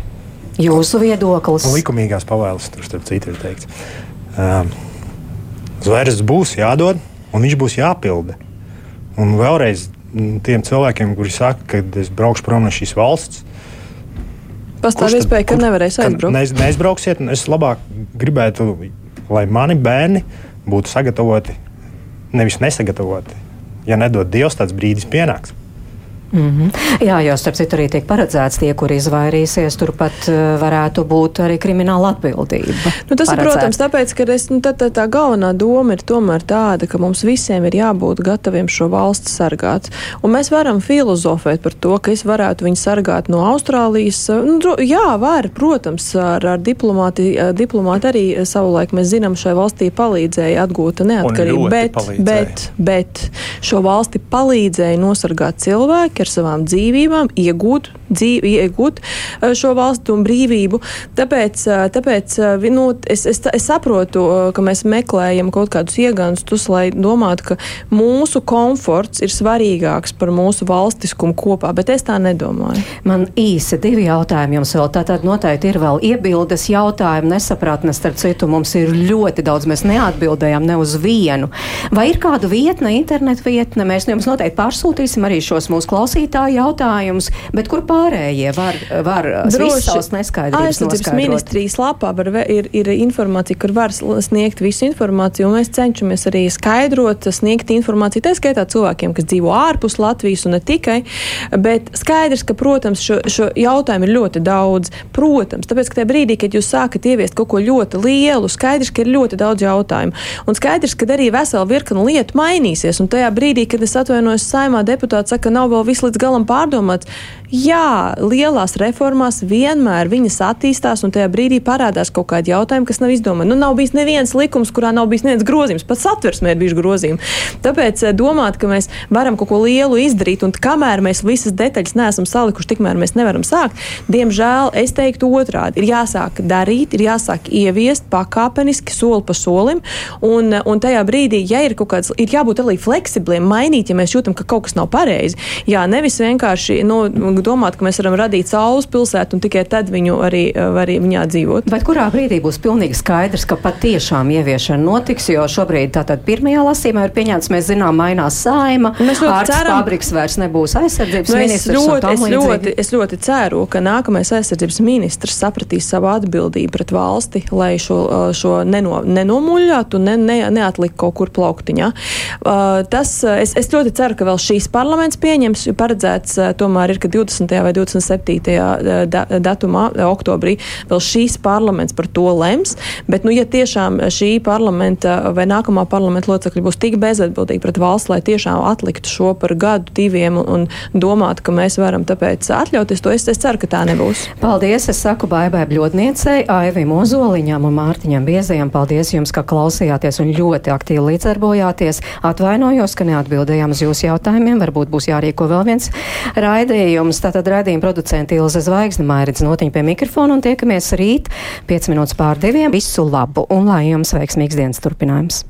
Jūsu viedoklis? Likumīgās pavēles tur starp citu ir teikts. Um, Zvaigznes būs jādod, un viņš būs jāpilda. Un vēlreiz tiem cilvēkiem, kuri saka, ka es braukšu prom no šīs valsts, Pastāv iespēja, ka nevarēs aizbraukt. Neiz, neizbrauksiet, es labāk gribētu, lai mani bērni būtu sagatavoti, nevis nesagatavoti. Ja nedod Dievs, tāds brīdis pienāks. Mm -hmm. Jā, jo starp citu arī tiek paredzēts tie, kuri izvairīsies, turpat uh, varētu būt arī krimināla atbildība. Nu, tas paredzēts. ir, protams, tāpēc, ka es, nu, tā, tā, tā galvenā doma ir tomēr tāda, ka mums visiem ir jābūt gataviem šo valsti sargāt. Un mēs varam filozofēt par to, ka es varētu viņu sargāt no Austrālijas. Nu, jā, var, protams, ar, ar diplomāti, diplomāti arī savulaik mēs zinām, šai valstī palīdzēja atgūt neatkarību, bet, palīdzēja. bet, bet šo valsti palīdzēja nosargāt cilvēki cilvēki ar savām dzīvībām iegūt, dzīvi, iegūt eh, šo valstu un brīvību. Tāpēc, eh, tāpēc eh, nu, es, es, es saprotu, ka mēs meklējam kaut kādus ieganstus, lai domātu, ka mūsu komforts ir svarīgāks par mūsu valstiskumu kopā, bet es tā nedomāju. Man īsi divi jautājumi jums vēl. Tātad noteikti ir vēl iebildes jautājumi, nesapratnes, starp citu, mums ir ļoti daudz, mēs neatbildējām ne uz vienu. Vai ir kāda vietne, internet vietne, mēs jums noteikti pārsūtīsim arī šos mūsu klausītāju jautājumus, bet kur pār pārējie var, var savas neskaidrības Aizsardzības ministrijas lapā var, ir, ir informācija, kur var sniegt visu informāciju, un mēs cenšamies arī skaidrot, sniegt informāciju, tā skaitā cilvēkiem, kas dzīvo ārpus Latvijas un ne tikai. Bet skaidrs, ka, protams, šo, šo jautājumu ir ļoti daudz. Protams, tāpēc, ka tajā brīdī, kad jūs sākat ieviest kaut ko ļoti lielu, skaidrs, ka ir ļoti daudz jautājumu. Un skaidrs, ka arī vesela virkne lietu mainīsies. Un tajā brīdī, kad es atvainojos saimā, deputāts saka, ka nav vēl viss līdz galam pārdomāts. Jā, lielās reformās vienmēr viņas attīstās, un tajā brīdī parādās kaut kādi jautājumi, kas nav izdomāti. Nu, nav bijis neviens likums, kurā nav bijis neviens grozījums, pat satversmē ir bijuši grozījumi. Tāpēc eh, domāt, ka mēs varam kaut ko lielu izdarīt, un kamēr mēs visas detaļas neesam salikuši, tikmēr mēs nevaram sākt. Diemžēl es teiktu otrādi. Ir jāsāk darīt, ir jāsāk ieviest pakāpeniski, soli pa solim, un, un tajā brīdī, ja ir kaut kāds, ir jābūt arī fleksibliem, mainīt, ja mēs jūtam, ka kaut kas nav pareizi. Jā, nevis vienkārši nu, domāt, ka mēs varam radīt saules pilsētu un tikai tad viņu arī, arī viņā dzīvot. Bet kurā brīdī būs pilnīgi skaidrs, ka patiešām ieviešana notiks, jo šobrīd tātad pirmajā lasījumā ir pieņemts, mēs zinām, mainās saima, ārsts fabriks vairs nebūs aizsardzības Nu, es, ministrs. ļoti, es, ļoti, es ļoti ceru, ka nākamais aizsardzības ministrs sapratīs savu atbildību pret valsti, lai šo, uh, šo neno, nenomuļātu un ne, ne, neatlikt kaut kur plauktiņā. Uh, Tas, es, es ļoti ceru, ka vēl šīs parlaments pieņems, jo paredzēts tomēr ir, ka 20. Vai 27. da, datumā, oktobrī, vēl šīs parlaments par to lems. Bet, nu, ja tiešām šī parlamenta vai nākamā parlamenta locekļi būs tik bezatbildīgi pret valsts, lai tiešām atliktu šo par gadu, diviem un, un domātu, ka mēs varam tāpēc atļauties to, es, es ceru, ka tā nebūs. Paldies! Es saku baigai bļodniecei, Aivim Ozoliņam un Mārtiņam Biezajam. Paldies jums, ka klausījāties un ļoti aktīvi līdzdarbojāties. Atvainojos, ka neatbildējām uz jūsu jautājumiem. Varbūt būs jārīko vēl viens raidījums. Tātad raidījuma producenta Ilze Zvaigzne, Mairits Notiņa pie mikrofona un tiekamies rīt 5 minūtes pār diviem. Visu labu un lai jums veiksmīgs dienas turpinājums!